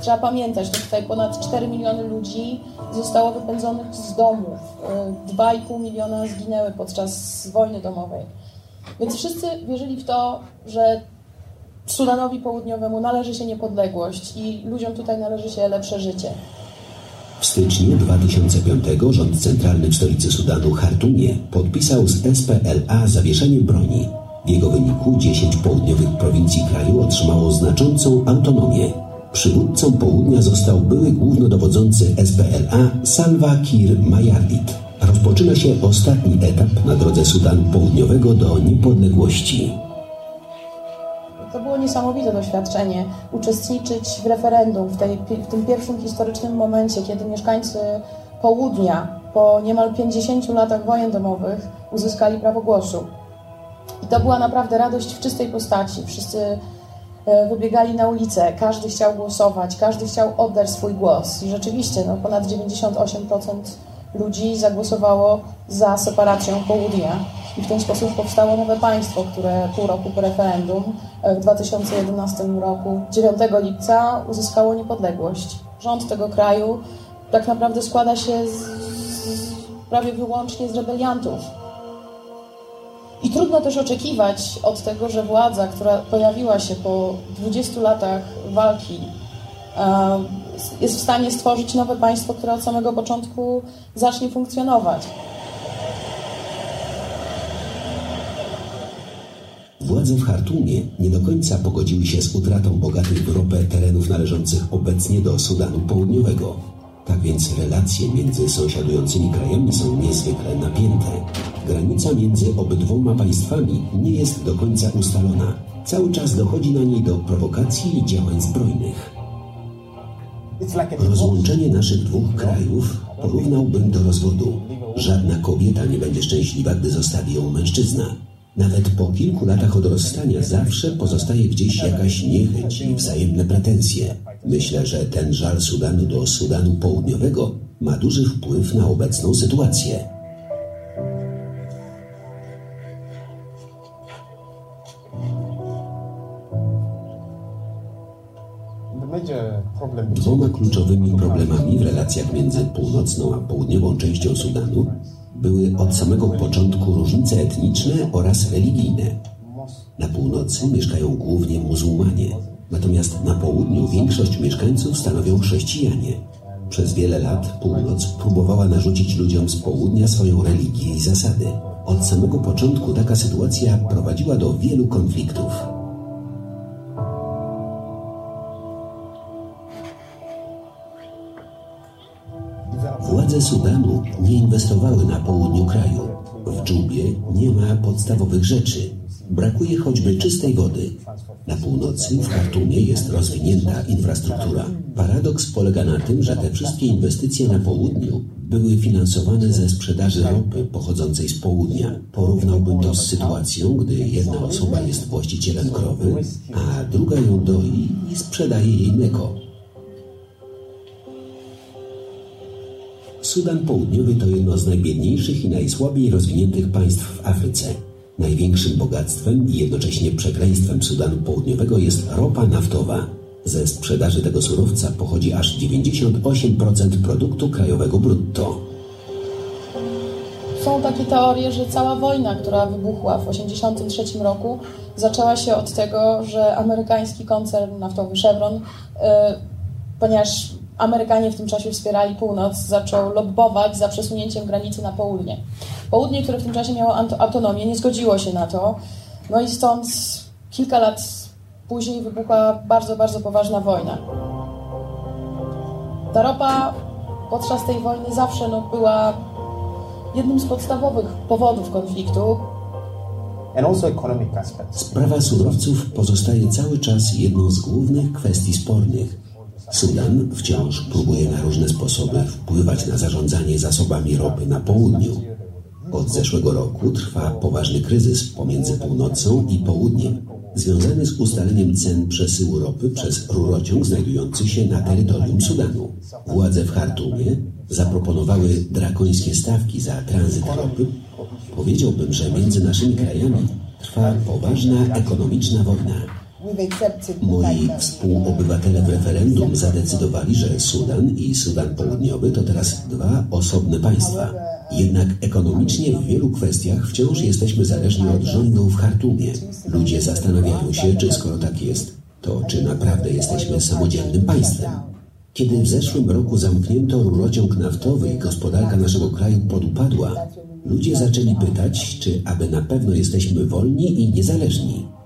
Trzeba pamiętać, że tutaj ponad 4 miliony ludzi zostało wypędzonych z domów. Y, 2,5 miliona zginęły podczas wojny domowej. Więc wszyscy wierzyli w to, że Sudanowi Południowemu należy się niepodległość i ludziom tutaj należy się lepsze życie. W styczniu 2005 rząd centralny w stolicy Sudanu, Chartumie, podpisał z SPLA zawieszenie broni. W jego wyniku 10 południowych prowincji kraju otrzymało znaczącą autonomię. Przywódcą południa został były głównodowodzący SPLA Salva Kiir Mayardit. Rozpoczyna się ostatni etap na drodze Sudanu Południowego do niepodległości. To było niesamowite doświadczenie uczestniczyć w referendum w, tej, w tym pierwszym historycznym momencie, kiedy mieszkańcy południa po niemal 50 latach wojen domowych uzyskali prawo głosu. I to była naprawdę radość w czystej postaci. Wszyscy e, wybiegali na ulicę, każdy chciał głosować, każdy chciał oddać swój głos. I rzeczywiście no, ponad 98% ludzi zagłosowało za separacją południa. I w ten sposób powstało nowe państwo, które pół roku po referendum e, w 2011 roku, 9 lipca, uzyskało niepodległość. Rząd tego kraju tak naprawdę składa się z, z, prawie wyłącznie z rebeliantów. I trudno też oczekiwać od tego, że władza, która pojawiła się po 20 latach walki, jest w stanie stworzyć nowe państwo, które od samego początku zacznie funkcjonować. Władze w Chartumie nie do końca pogodziły się z utratą bogatych w ropę terenów należących obecnie do Sudanu Południowego. Tak więc relacje między sąsiadującymi krajami są niezwykle napięte. Granica między obydwoma państwami nie jest do końca ustalona. Cały czas dochodzi na niej do prowokacji i działań zbrojnych. Rozłączenie naszych dwóch krajów porównałbym do rozwodu. Żadna kobieta nie będzie szczęśliwa, gdy zostawi ją mężczyzna. Nawet po kilku latach od rozstania zawsze pozostaje gdzieś jakaś niechęć i wzajemne pretensje. Myślę, że ten żal Sudanu do Sudanu Południowego ma duży wpływ na obecną sytuację. Dwoma kluczowymi problemami w relacjach między północną a południową częścią Sudanu były od samego początku różnice etniczne oraz religijne. Na północy mieszkają głównie muzułmanie, natomiast na południu większość mieszkańców stanowią chrześcijanie. Przez wiele lat północ próbowała narzucić ludziom z południa swoją religię i zasady. Od samego początku taka sytuacja prowadziła do wielu konfliktów. Władze Sudanu nie inwestowały na południu kraju. W Dżubie nie ma podstawowych rzeczy. Brakuje choćby czystej wody. Na północy, w Khartumie, jest rozwinięta infrastruktura. Paradoks polega na tym, że te wszystkie inwestycje na południu były finansowane ze sprzedaży ropy pochodzącej z południa. Porównałbym to z sytuacją, gdy jedna osoba jest właścicielem krowy, a druga ją doi i sprzedaje jej mleko. Sudan Południowy to jedno z najbiedniejszych i najsłabiej rozwiniętych państw w Afryce. Największym bogactwem i jednocześnie przekleństwem Sudanu Południowego jest ropa naftowa. Ze sprzedaży tego surowca pochodzi aż 98% produktu krajowego brutto. Są takie teorie, że cała wojna, która wybuchła w 1983 roku, zaczęła się od tego, że amerykański koncern naftowy Chevron, yy, ponieważ Amerykanie w tym czasie wspierali północ, zaczął lobbować za przesunięciem granicy na południe. Południe, które w tym czasie miało autonomię, nie zgodziło się na to. No i stąd kilka lat później wybuchła bardzo, bardzo poważna wojna. Ta ropa podczas tej wojny zawsze no, była jednym z podstawowych powodów konfliktu. Sprawa surowców pozostaje cały czas jedną z głównych kwestii spornych. Sudan wciąż próbuje na różne sposoby wpływać na zarządzanie zasobami ropy na południu. Od zeszłego roku trwa poważny kryzys pomiędzy północą i południem, związany z ustaleniem cen przesyłu ropy przez rurociąg znajdujący się na terytorium Sudanu. Władze w Chartumie zaproponowały drakońskie stawki za tranzyt ropy. Powiedziałbym, że między naszymi krajami trwa poważna ekonomiczna wojna. Moi współobywatele w referendum zadecydowali, że Sudan i Sudan Południowy to teraz dwa osobne państwa. Jednak ekonomicznie w wielu kwestiach wciąż jesteśmy zależni od rządu w Chartumie. Ludzie zastanawiają się, czy skoro tak jest, to czy naprawdę jesteśmy samodzielnym państwem. Kiedy w zeszłym roku zamknięto rurociąg naftowy i gospodarka naszego kraju podupadła, ludzie zaczęli pytać, czy aby na pewno jesteśmy wolni i niezależni.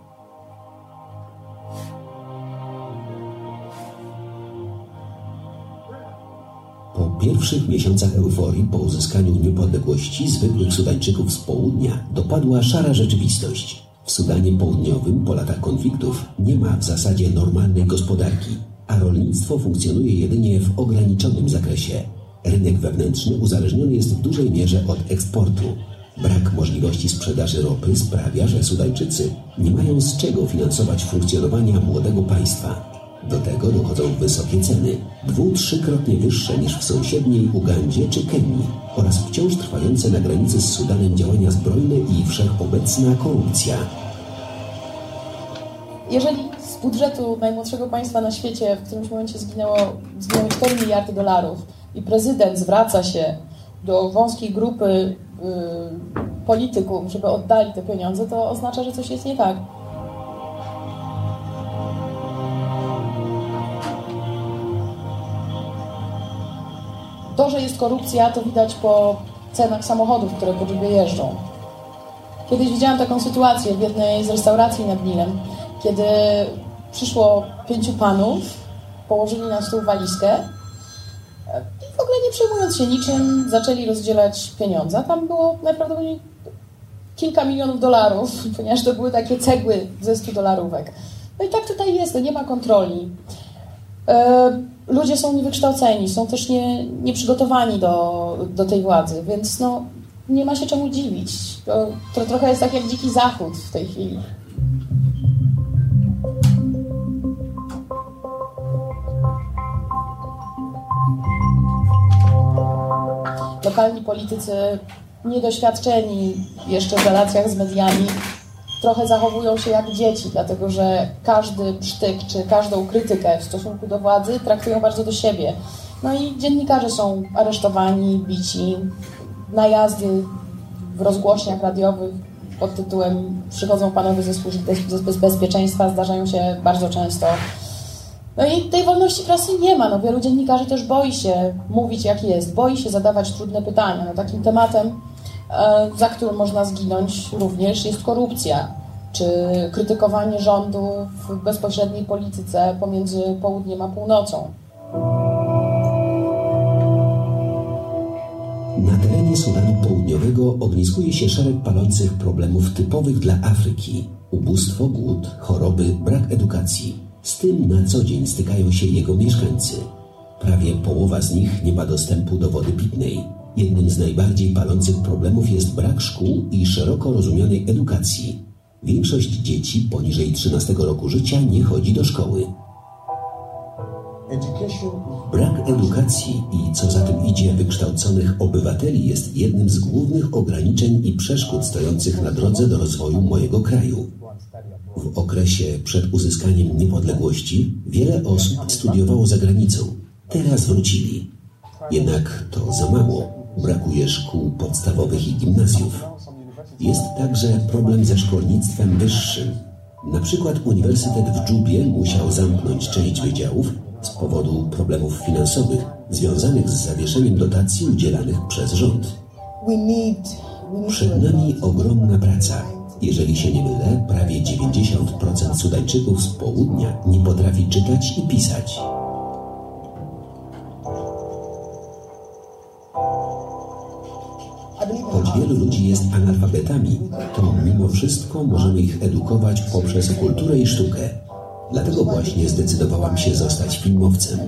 Po pierwszych miesiącach euforii po uzyskaniu niepodległości zwykłych Sudańczyków z południa dopadła szara rzeczywistość. W Sudanie Południowym po latach konfliktów nie ma w zasadzie normalnej gospodarki, a rolnictwo funkcjonuje jedynie w ograniczonym zakresie. Rynek wewnętrzny uzależniony jest w dużej mierze od eksportu. Brak możliwości sprzedaży ropy sprawia, że Sudańczycy nie mają z czego finansować funkcjonowania młodego państwa. Do tego dochodzą wysokie ceny, dwu, trzykrotnie wyższe niż w sąsiedniej Ugandzie czy Kenii oraz wciąż trwające na granicy z Sudanem działania zbrojne i wszechobecna korupcja. Jeżeli z budżetu najmłodszego państwa na świecie w którymś momencie zginęło, zginęły 4 miliardy dolarów i prezydent zwraca się do wąskiej grupy y, polityków, żeby oddali te pieniądze, to oznacza, że coś jest nie tak. To, że jest korupcja, to widać po cenach samochodów, które po Dżubie jeżdżą. Kiedyś widziałam taką sytuację w jednej z restauracji nad Nilem, kiedy przyszło pięciu panów, położyli na stół walizkę w ogóle nie przejmując się niczym, zaczęli rozdzielać pieniądze. Tam było najprawdopodobniej kilka milionów dolarów, ponieważ to były takie cegły ze 100 dolarówek. No i tak tutaj jest, to nie ma kontroli. E, ludzie są niewykształceni, są też nie, nieprzygotowani do, do tej władzy, więc no, nie ma się czemu dziwić. To, to trochę jest tak jak dziki zachód w tej chwili. Lokalni politycy niedoświadczeni jeszcze w relacjach z mediami trochę zachowują się jak dzieci, dlatego że każdy sztyk czy każdą krytykę w stosunku do władzy traktują bardzo do siebie. No i dziennikarze są aresztowani, bici, najazdy w rozgłośniach radiowych pod tytułem Przychodzą panowie ze służb bezpieczeństwa zdarzają się bardzo często. No i tej wolności prasy nie ma. No, wielu dziennikarzy też boi się mówić jak jest, boi się zadawać trudne pytania. No, takim tematem za którym można zginąć również jest korupcja, czy krytykowanie rządu w bezpośredniej polityce pomiędzy południem a północą. Na terenie Sudanu Południowego ogniskuje się szereg palących problemów typowych dla Afryki: ubóstwo, głód, choroby, brak edukacji. Z tym na co dzień stykają się jego mieszkańcy. Prawie połowa z nich nie ma dostępu do wody pitnej. Jednym z najbardziej palących problemów jest brak szkół i szeroko rozumianej edukacji. Większość dzieci poniżej 13 roku życia nie chodzi do szkoły. Brak edukacji i co za tym idzie wykształconych obywateli jest jednym z głównych ograniczeń i przeszkód stojących na drodze do rozwoju mojego kraju. W okresie przed uzyskaniem niepodległości wiele osób studiowało za granicą. Teraz wrócili. Jednak to za mało. Brakuje szkół podstawowych i gimnazjów. Jest także problem ze szkolnictwem wyższym. Na przykład Uniwersytet w Dżubie musiał zamknąć część wydziałów z powodu problemów finansowych związanych z zawieszeniem dotacji udzielanych przez rząd. Przed nami ogromna praca. Jeżeli się nie mylę, prawie 90% Sudańczyków z południa nie potrafi czytać i pisać. Wielu ludzi jest analfabetami, to mimo wszystko możemy ich edukować poprzez kulturę i sztukę. Dlatego właśnie zdecydowałam się zostać filmowcem.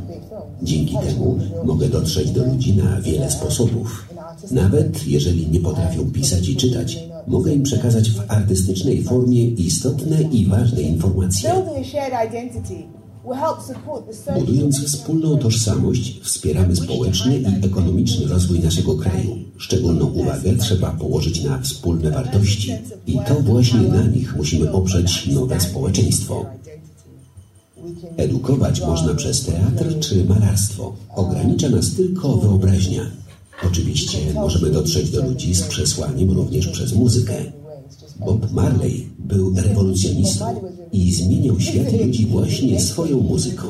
Dzięki temu mogę dotrzeć do ludzi na wiele sposobów. Nawet jeżeli nie potrafią pisać i czytać, mogę im przekazać w artystycznej formie istotne i ważne informacje. Budując wspólną tożsamość, wspieramy społeczny i ekonomiczny rozwój naszego kraju. Szczególną uwagę trzeba położyć na wspólne wartości i to właśnie na nich musimy oprzeć nowe społeczeństwo. Edukować można przez teatr czy malarstwo. Ogranicza nas tylko wyobraźnia. Oczywiście możemy dotrzeć do ludzi z przesłaniem również przez muzykę. Bob Marley był rewolucjonistą i zmieniał świat ludzi właśnie swoją muzyką.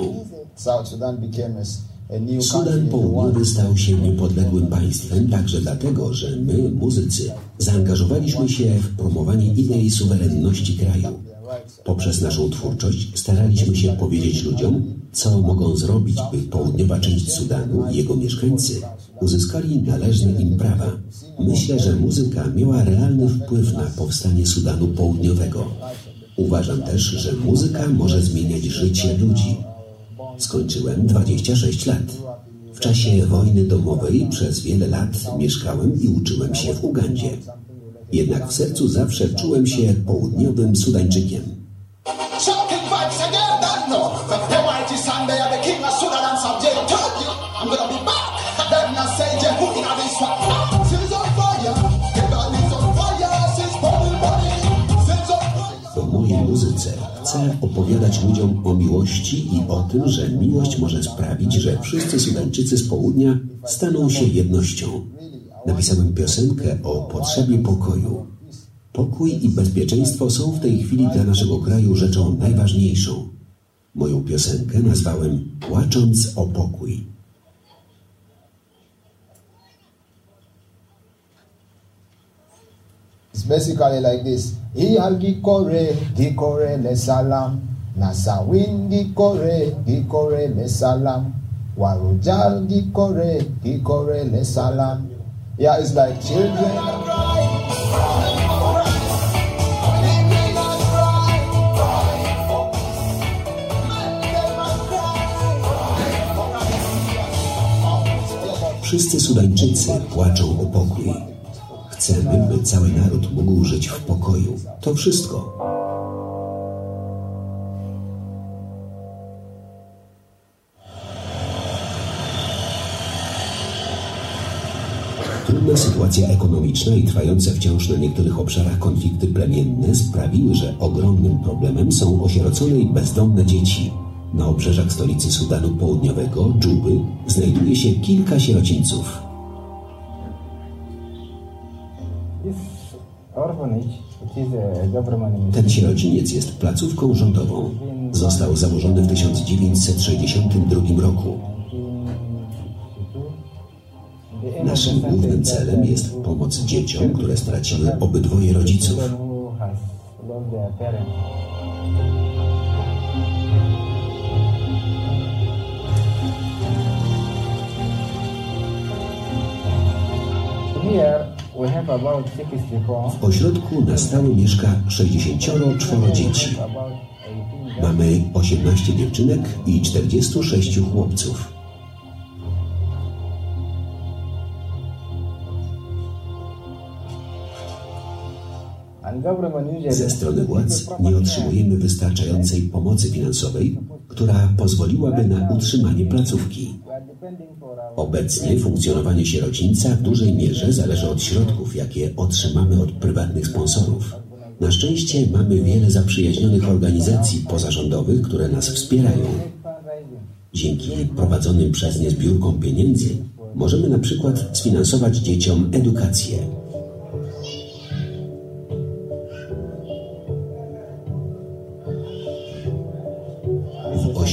Sudan Południowy stał się niepodległym państwem także dlatego, że my, muzycy, zaangażowaliśmy się w promowanie idei suwerenności kraju. Poprzez naszą twórczość staraliśmy się powiedzieć ludziom, co mogą zrobić, by południowa część Sudanu i jego mieszkańcy uzyskali należne im prawa. Myślę, że muzyka miała realny wpływ na powstanie Sudanu Południowego. Uważam też, że muzyka może zmieniać życie ludzi. Skończyłem 26 lat. W czasie wojny domowej przez wiele lat mieszkałem i uczyłem się w Ugandzie. Jednak w sercu zawsze czułem się południowym Sudańczykiem. W chcę opowiadać ludziom o miłości i o tym, że miłość może sprawić, że wszyscy Sudańczycy z południa staną się jednością. Napisałem piosenkę o potrzebie pokoju. Pokój i bezpieczeństwo są w tej chwili dla naszego kraju rzeczą najważniejszą. Moją piosenkę nazwałem Płacząc o pokój. It's basically like this. Iyal gikore, gikore le salam. Nasawin gikore, gikore le salam. Warujal le salam. Yeah, it's like children. Sudańczycy płaczą o pokój. Chcemy, by cały naród mógł żyć w pokoju. To wszystko. Trudna sytuacja ekonomiczna i trwające wciąż na niektórych obszarach konflikty plemienne sprawiły, że ogromnym problemem są osierocone i bezdomne dzieci. Na obrzeżach stolicy Sudanu Południowego, Dżuby, znajduje się kilka sierocińców. Ten sierociniec jest placówką rządową. Został założony w 1962 roku. Naszym głównym celem jest pomoc dzieciom, które straciły obydwoje rodziców. Here we have about 64, W ośrodku na stałe mieszka 64 dzieci. about 18 Mamy 18 dziewczynek i 46 chłopców. Ze strony władz nie otrzymujemy wystarczającej pomocy finansowej, która pozwoliłaby na utrzymanie placówki. Obecnie funkcjonowanie sierocińca w dużej mierze zależy od środków, jakie otrzymamy od prywatnych sponsorów. Na szczęście mamy wiele zaprzyjaźnionych organizacji pozarządowych, które nas wspierają. Dzięki prowadzonym przez nie zbiórkom pieniędzy możemy na przykład sfinansować dzieciom edukację.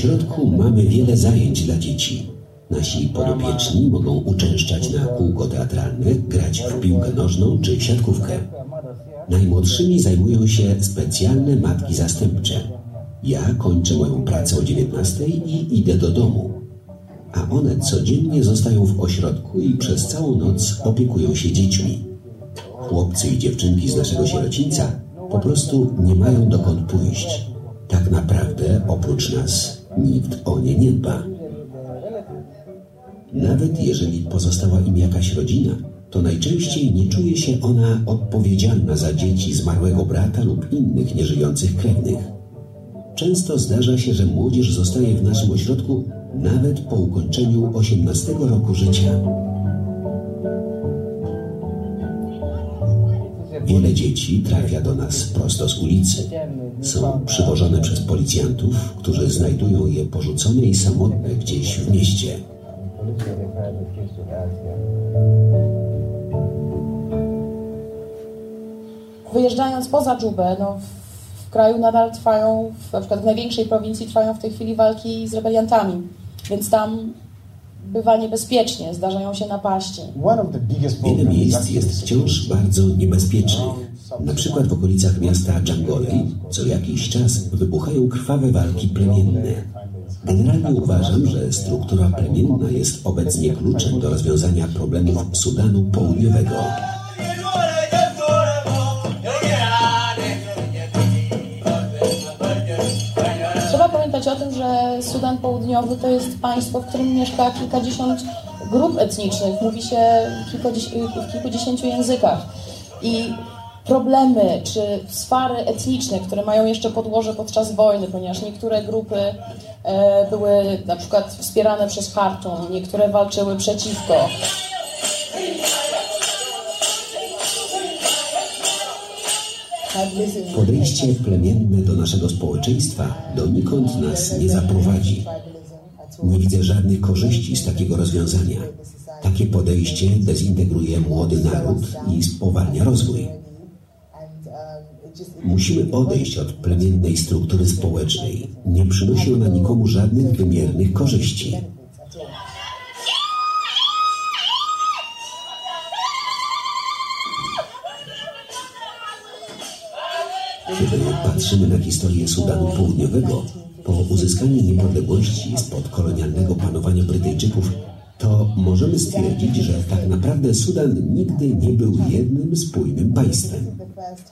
W ośrodku mamy wiele zajęć dla dzieci. Nasi podopieczni mogą uczęszczać na kółko teatralne, grać w piłkę nożną czy siatkówkę. Najmłodszymi zajmują się specjalne matki zastępcze. Ja kończę moją pracę o 19 i idę do domu. A one codziennie zostają w ośrodku i przez całą noc opiekują się dziećmi. Chłopcy i dziewczynki z naszego sierocińca po prostu nie mają dokąd pójść. Tak naprawdę oprócz nas nikt o nie nie dba. Nawet jeżeli pozostała im jakaś rodzina, to najczęściej nie czuje się ona odpowiedzialna za dzieci zmarłego brata lub innych nieżyjących krewnych. Często zdarza się, że młodzież zostaje w naszym ośrodku nawet po ukończeniu 18 roku życia. Wiele dzieci trafia do nas prosto z ulicy. Są przywożone przez policjantów, którzy znajdują je porzucone i samotne gdzieś w mieście. Wyjeżdżając poza Dżubę, no, w- w kraju nadal trwają, w- na przykład w największej prowincji trwają w tej chwili walki z rebeliantami, więc tam bywa niebezpiecznie, zdarzają się napaści. Wiele miejsc jest wciąż bardzo niebezpiecznych. Na przykład w okolicach miasta Dżangolej co jakiś czas wybuchają krwawe walki plemienne. Generalnie uważam, że struktura plemienna jest obecnie kluczem do rozwiązania problemów Sudanu Południowego. Trzeba pamiętać o tym, że Sudan Południowy to jest państwo, w którym mieszka kilkadziesiąt grup etnicznych, mówi się w kilkudziesięciu językach. I problemy czy swary etniczne, które mają jeszcze podłoże podczas wojny, ponieważ niektóre grupy e, były na przykład wspierane przez Hartum, niektóre walczyły przeciwko. Podejście plemienne do naszego społeczeństwa donikąd nas nie zaprowadzi. Nie widzę żadnych korzyści z takiego rozwiązania. Takie podejście dezintegruje młody naród i spowalnia rozwój. Musimy odejść od plemiennej struktury społecznej. Nie przynosi ona nikomu żadnych wymiernych korzyści. Kiedy patrzymy na historię Sudanu Południowego, Po uzyskaniu niepodległości spod kolonialnego panowania Brytyjczyków, to możemy stwierdzić, że tak naprawdę Sudan nigdy nie był jednym spójnym państwem.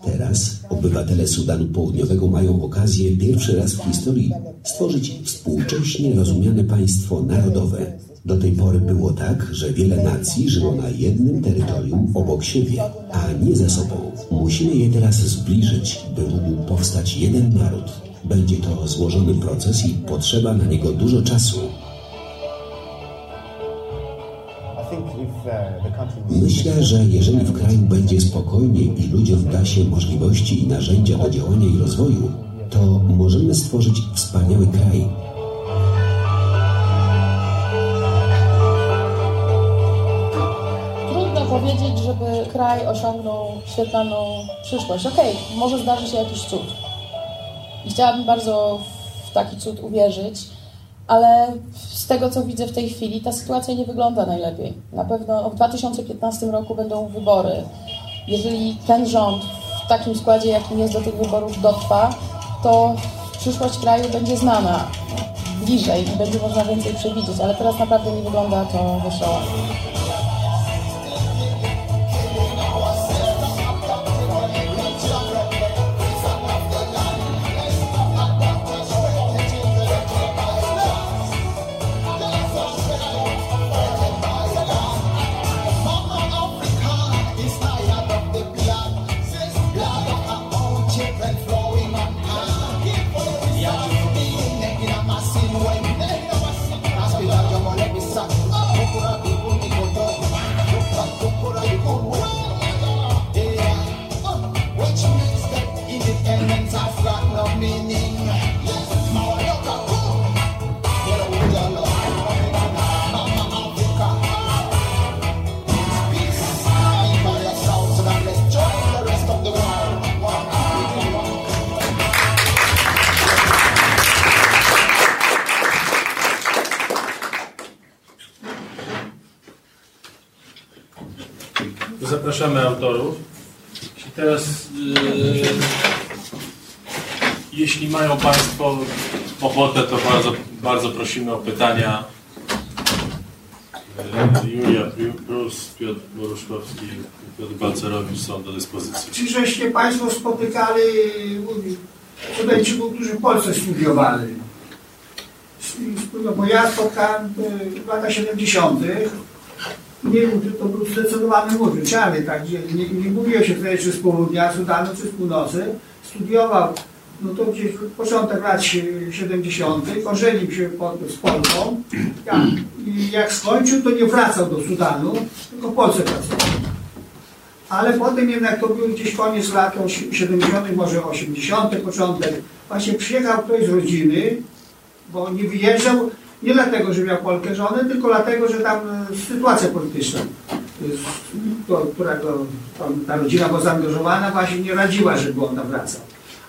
Teraz obywatele Sudanu Południowego mają okazję pierwszy raz w historii stworzyć współcześnie rozumiane państwo narodowe. Do tej pory było tak, że wiele nacji żyło na jednym terytorium obok siebie, a nie ze sobą. Musimy je teraz zbliżyć, by mógł powstać jeden naród. Będzie to złożony proces i potrzeba na niego dużo czasu. Myślę, że jeżeli w kraju będzie spokojnie i ludziom da się możliwości i narzędzia do działania i rozwoju, to możemy stworzyć wspaniały kraj. Trudno powiedzieć, żeby kraj osiągnął świetlaną przyszłość. Okej, może zdarzy się jakiś cud. I chciałabym bardzo w taki cud uwierzyć, ale z tego, co widzę w tej chwili, ta sytuacja nie wygląda najlepiej. Na pewno w 2015 roku będą wybory. Jeżeli ten rząd w takim składzie, jakim jest do tych wyborów, dotrwa, to przyszłość kraju będzie znana bliżej i będzie można więcej przewidzieć, ale teraz naprawdę nie wygląda to wesoło. Prosimy o pytania. Julia Prus, Piotr Boruszkowski Piotr Balcerowicz są do dyspozycji. Czy żeście Państwo spotykali studenci, którzy w Polsce studiowali? No bo ja spotkałem w latach 70. Nie był, to był zdecydowany młodzież, ale tak, nie, nie mówiło się wtedy czy z południa Sudanu, czy z północy. Studiował, no to gdzieś początek lat sie- 70. ożenił się pod, z Polką ja, i jak skończył, to nie wracał do Sudanu, tylko w Polsce pracował. Ale potem jednak to był gdzieś koniec lat osi- 70., może 80., początek. Właśnie przyjechał ktoś z rodziny, bo nie wyjeżdżał nie dlatego, że miał Polkę żonę, tylko dlatego, że tam e, sytuacja polityczna, e, którego tam, ta rodzina była zaangażowana, właśnie nie radziła, żeby on tam wracał.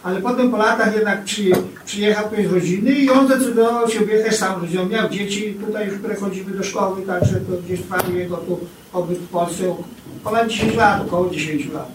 Ale potem po latach jednak przy, przyjechał ktoś z rodziny i on zdecydował się wyjechać sam rodziną. Miał dzieci tutaj już, które chodziły do szkoły, także to gdzieś trwał jego tu pobyt w Polsce ponad 10 lat, około 10 lat.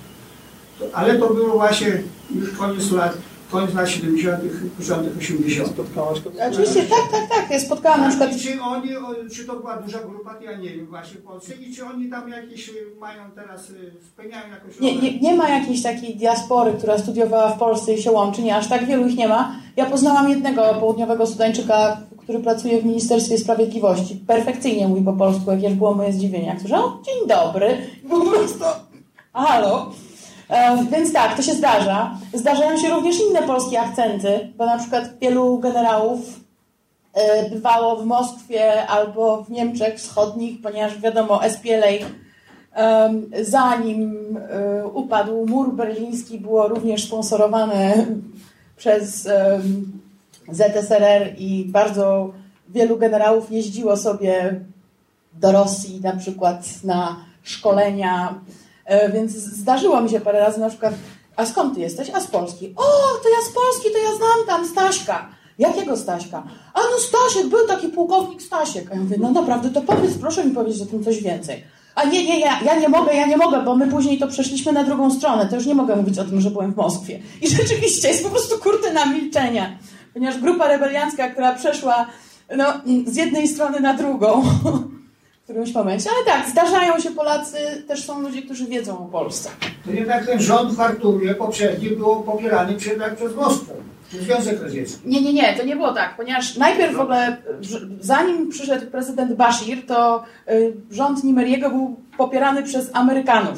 To- Ale to było właśnie już koniec lat, koniec lat 70., początek 80. Spotkałaś kogoś? Oczywiście, tak, tak, tak. Ja spotkałam na przykład I czy oni, czy to była duża grupa, to ja nie wiem właśnie w Polsce i czy oni tam jakieś y, mają teraz, y, spełniają jakąś Nie, nie, nie ma jakiejś takiej diaspory, która studiowała w Polsce i się łączy, nie, aż tak wielu ich nie ma. Ja poznałam jednego południowego Sudańczyka, który pracuje w Ministerstwie Sprawiedliwości. Perfekcyjnie mówi po polsku, jakież było moje zdziwienie. Jak słyszał, dzień dobry. I po prostu, halo. E, więc tak, to się zdarza. Zdarzają się również inne polskie akcenty, bo na przykład wielu generałów e, bywało w Moskwie albo w Niemczech Wschodnich, ponieważ wiadomo, SPLA zanim e, upadł mur berliński, było również sponsorowane przez ZSRR i bardzo wielu generałów jeździło sobie do Rosji na przykład na szkolenia, więc zdarzyło mi się parę razy na przykład, a skąd ty jesteś? A z Polski. O, to ja z Polski, to ja znam tam Staśka. Jakiego Staśka? A no Stasiek, był taki pułkownik Stasiek. A ja mówię, no naprawdę, to powiedz, proszę mi powiedzieć o tym coś więcej. A nie, nie, ja, ja nie mogę, ja nie mogę, bo my później to przeszliśmy na drugą stronę, to już nie mogę mówić o tym, że byłem w Moskwie. I rzeczywiście jest po prostu kurtyna milczenia. ponieważ grupa rebeliancka, która przeszła no, z jednej strony na drugą którymś momencie, ale tak, zdarzają się Polacy, też są ludzie, którzy wiedzą o Polsce. To jednak ten rząd w Chartumie poprzedni był popierany przez, jednak przez Moskwę, Związek Radziecki. Nie, nie, nie, to nie było tak, ponieważ najpierw w ogóle, zanim przyszedł prezydent Bashir, to y, rząd Nimeriego był popierany przez Amerykanów,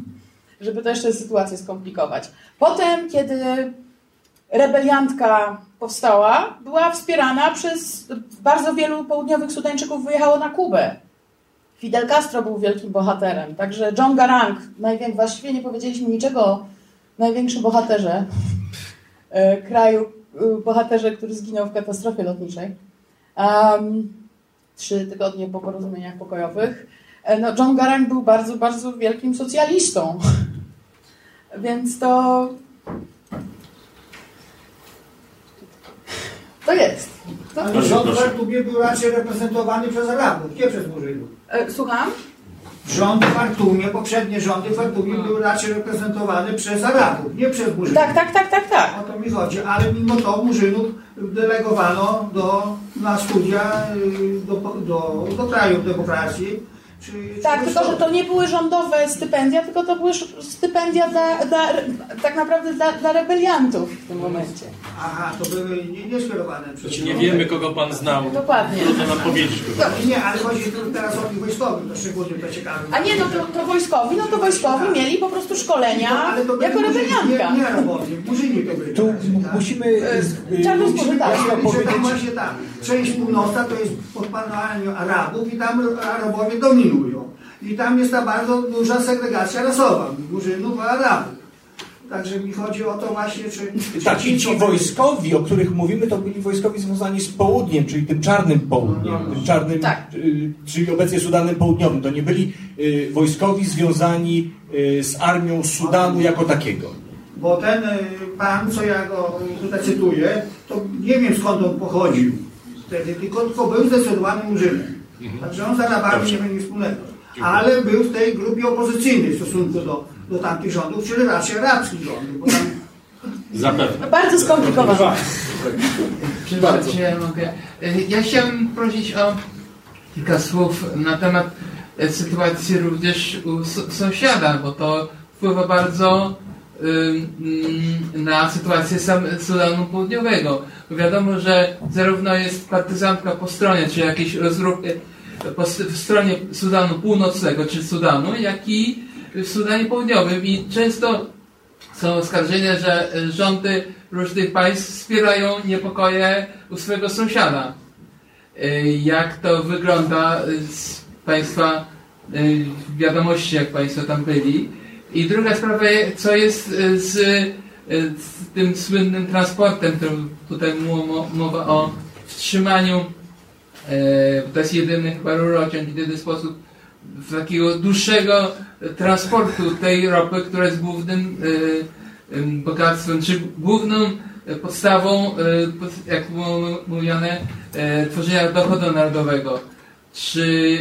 żeby to jeszcze sytuację skomplikować. Potem, kiedy rebeliantka powstała, była wspierana przez bardzo wielu południowych Sudańczyków, wyjechało na Kubę. Fidel Castro był wielkim bohaterem, także John Garang, najwię- właściwie nie powiedzieliśmy niczego o największym bohaterze e, kraju, e, bohaterze, który zginął w katastrofie lotniczej. Um, trzy tygodnie po porozumieniach pokojowych. E, No, John Garang był bardzo, bardzo wielkim socjalistą. Więc to. To jest. To... Ale Proszę, rząd w. Chartumie był raczej reprezentowany przez Arabów, nie przez Murzynów. E, Słucham? Rząd w Chartumie, poprzednie rządy w Chartumie były raczej reprezentowane przez Arabów, nie przez Murzynów. Tak, tak, tak, tak, tak. O to mi chodzi, ale mimo to Murzynów delegowano do, na studia y, do, do, do krajów demokracji. Czy, Tak, tylko że to nie były rządowe stypendia, tylko to były stypendia dla, dla, tak naprawdę dla, dla rebeliantów w tym momencie. Aha, to były nie, nie przez Znaczy nie wiemy, kogo pan znał. Dokładnie. Trudno nam powiedzieć. kogo. Nie, nie, ale chodzi tu teraz o tych wojskowych, to szczególnie to ciekawe. A nie, no to, to wojskowi, no to wojskowi mieli po prostu szkolenia to byli jako Murzyni, rebeliantka. Nie, nie Arabowie, Murzyni to byli. Tu tak. musimy y, y, Czarny skóry, tak. powiedzieć... tam właśnie tak, część północna to jest pod panowaniem Arabów i tam Arabowie dominują. I tam jest ta bardzo duża segregacja rasowa, Murzynów, a Arabów. Także mi chodzi o to właśnie, czy... czy Tak, i ci wojskowi, o których mówimy, to byli wojskowi związani z południem, czyli tym czarnym południem, tym czarnym, Tak. y, czyli obecnie Sudanem Południowym. To nie byli y, wojskowi związani y, z armią Sudanu jako takiego. Bo ten y, pan, co ja go tutaj cytuję, to nie wiem skąd on pochodził wtedy, tylko, tylko był zdecydowanym Murzynem. Także on z Arabami nie miał nic wspólnego. Ale był w tej grupie opozycyjnej w stosunku do, do tamtych rządów, czyli raczej arabskich rządów. Bo tam Zapewne. Bardzo skomplikowane. Przepraszam, czy ja mogę. Ja chciałem prosić o kilka słów na temat sytuacji również u sąsiada, bo to wpływa bardzo na sytuację Sudanu Południowego. Wiadomo, że zarówno jest partyzantka po stronie, czy jakieś rozruchy po stronie Sudanu Północnego, czy Sudanu, jak i w Sudanie Południowym i często są oskarżenia, że rządy różnych państw wspierają niepokoje u swojego sąsiada. E, Jak to wygląda z Państwa e, wiadomości, jak Państwo tam byli? I druga sprawa, co jest e, z, e, z tym słynnym transportem, którym tutaj mowa o wstrzymaniu, e, to jest jedyny chyba rurociąg, jedyny sposób takiego dłuższego transportu tej ropy, która jest głównym bogactwem, czy główną podstawą, pod- jak było mówione, tworzenia dochodu narodowego. Czy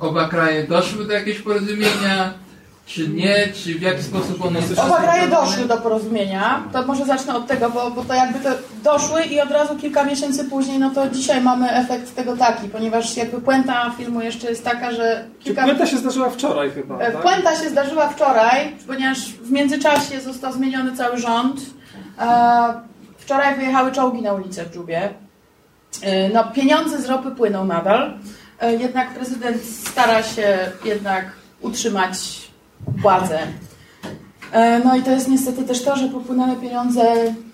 oba kraje doszły do jakiegoś porozumienia, czy nie, czy w jaki sposób one są Oba kraje doszły do porozumienia. To może zacznę od tego, bo, bo to jakby to doszły i od razu kilka miesięcy później, no to dzisiaj mamy efekt tego taki, ponieważ jakby puenta filmu jeszcze jest taka, że kilka... Puenta się zdarzyła wczoraj chyba, E, tak? Puenta się zdarzyła wczoraj, ponieważ w międzyczasie został zmieniony cały rząd. E, Wczoraj wyjechały czołgi na ulicę w Dżubie. E, No, pieniądze z ropy płyną nadal, jednak prezydent stara się jednak utrzymać władzę. E, No i to jest niestety też to, że popłynęły pieniądze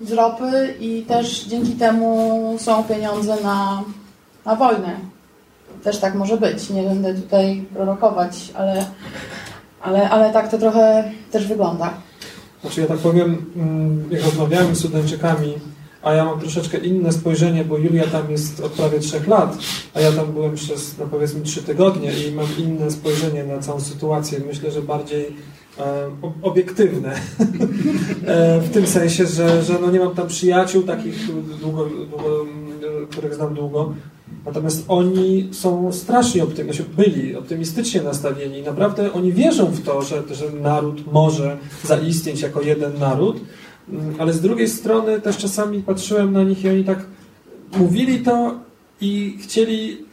z ropy i też dzięki temu są pieniądze na, na wojnę. Też tak może być. Nie będę tutaj prorokować, ale, ale, ale tak to trochę też wygląda. Znaczy ja tak powiem, mm, jak rozmawiałem z Sudańczykami, a ja mam troszeczkę inne spojrzenie, bo Julia tam jest od prawie trzech lat, a ja tam byłem przez no powiedzmy trzy tygodnie i mam inne spojrzenie na całą sytuację. Myślę, że bardziej e, ob- obiektywne. e, w tym sensie, że, że no nie mam tam przyjaciół takich długo, długo, których znam długo. Natomiast oni są strasznie optymistyczni, byli optymistycznie nastawieni naprawdę oni wierzą w to, że, że naród może zaistnieć jako jeden naród, Ale z drugiej strony też czasami patrzyłem na nich i oni tak mówili to i chcieli,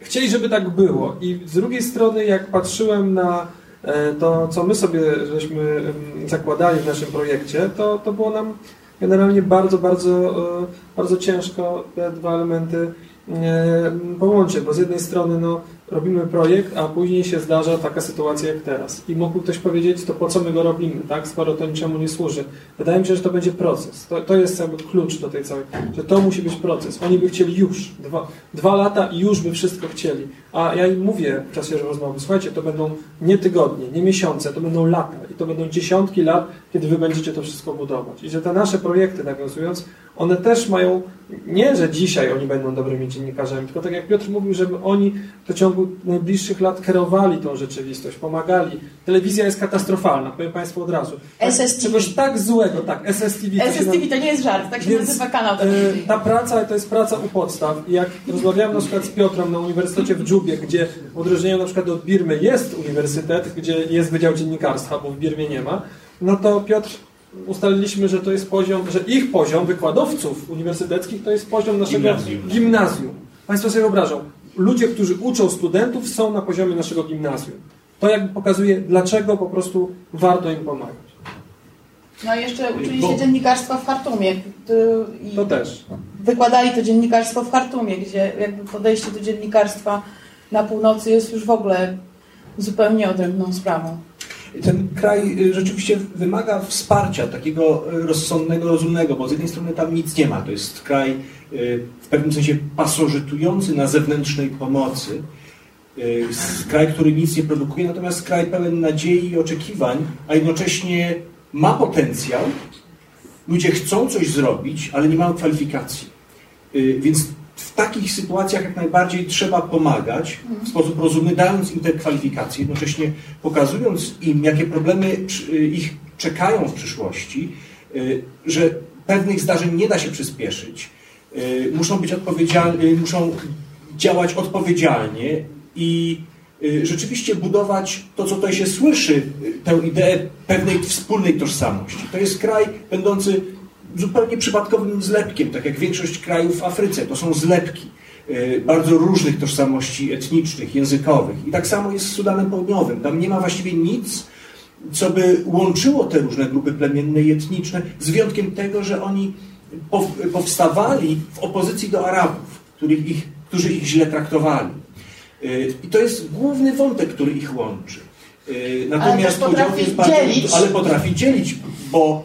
chcieli żeby tak było. I z drugiej strony, jak patrzyłem na e, to, co my sobie żeśmy zakładali w naszym projekcie, to, to było nam generalnie bardzo, bardzo, e, bardzo ciężko te dwa elementy e, połączyć, bo z jednej strony no, robimy projekt, a później się zdarza taka sytuacja jak teraz. I mógł ktoś powiedzieć, to po co my go robimy, tak? skoro to niczemu nie służy. Wydaje mi się, że to będzie proces. To, to jest jakby klucz do tej całej, że to musi być proces. Oni by chcieli już, dwa, dwa lata i już by wszystko chcieli. A ja im mówię w czasie rozmowy, słuchajcie, to będą nie tygodnie, nie miesiące, to będą lata i to będą dziesiątki lat, kiedy wy będziecie to wszystko budować. I że te nasze projekty, nawiązując, one też mają, nie, że dzisiaj oni będą dobrymi dziennikarzami, tylko tak jak Piotr mówił, żeby oni w ciągu najbliższych lat kierowali tą rzeczywistość, pomagali. Telewizja jest katastrofalna, powiem Państwu od razu. Tak, SSTV. Czegoś tak złego, tak, SSTV. to SSTV to nie jest żart, tak się Więc, nazywa kanał e. Ta praca to jest praca u podstaw. I jak rozmawiałem na przykład z Piotrem na Uniwersytecie w Dżubie, gdzie w odróżnieniu na przykład od Birmy jest uniwersytet, gdzie jest Wydział Dziennikarstwa, bo w Birmie nie ma, no to Piotr ustaliliśmy, że to jest poziom, że ich poziom wykładowców uniwersyteckich to jest poziom naszego Gimnazjum. gimnazjum. Państwo sobie wyobrażą, ludzie, którzy uczą studentów są na poziomie naszego gimnazjum. To jakby pokazuje, dlaczego po prostu warto im pomagać. No i jeszcze uczyli Bo- się dziennikarstwa w Hartumie. to- I To też. wykładali to dziennikarstwo w Hartumie, gdzie jakby podejście do dziennikarstwa na północy jest już w ogóle zupełnie odrębną sprawą. Ten kraj y, rzeczywiście wymaga wsparcia takiego rozsądnego, rozumnego, bo z jednej strony tam nic nie ma. To jest kraj y, w pewnym sensie pasożytujący na zewnętrznej pomocy. Y, Kraj, który nic nie produkuje, natomiast kraj pełen nadziei i oczekiwań, a jednocześnie ma potencjał. Ludzie chcą coś zrobić, ale nie mają kwalifikacji. Więc w takich sytuacjach jak najbardziej trzeba pomagać w sposób rozumny, dając im te kwalifikacje, jednocześnie pokazując im, jakie problemy y, ich czekają w przyszłości, y, że pewnych zdarzeń nie da się przyspieszyć, y, muszą być odpowiedzialni, muszą działać odpowiedzialnie i rzeczywiście budować to, co tutaj się słyszy, tę ideę pewnej wspólnej tożsamości. To jest kraj będący zupełnie przypadkowym zlepkiem, tak jak większość krajów w Afryce. To są zlepki y, bardzo różnych tożsamości etnicznych, językowych. I tak samo jest z Sudanem Południowym. Tam nie ma właściwie nic, co by łączyło te różne grupy plemienne i etniczne, z wyjątkiem tego, że oni pow- powstawali w opozycji do Arabów, których ich, którzy ich źle traktowali. Y, I to jest główny wątek, który ich łączy. Y, Natomiast podział potrafi jest bardzo, dzielić. ale potrafi dzielić, bo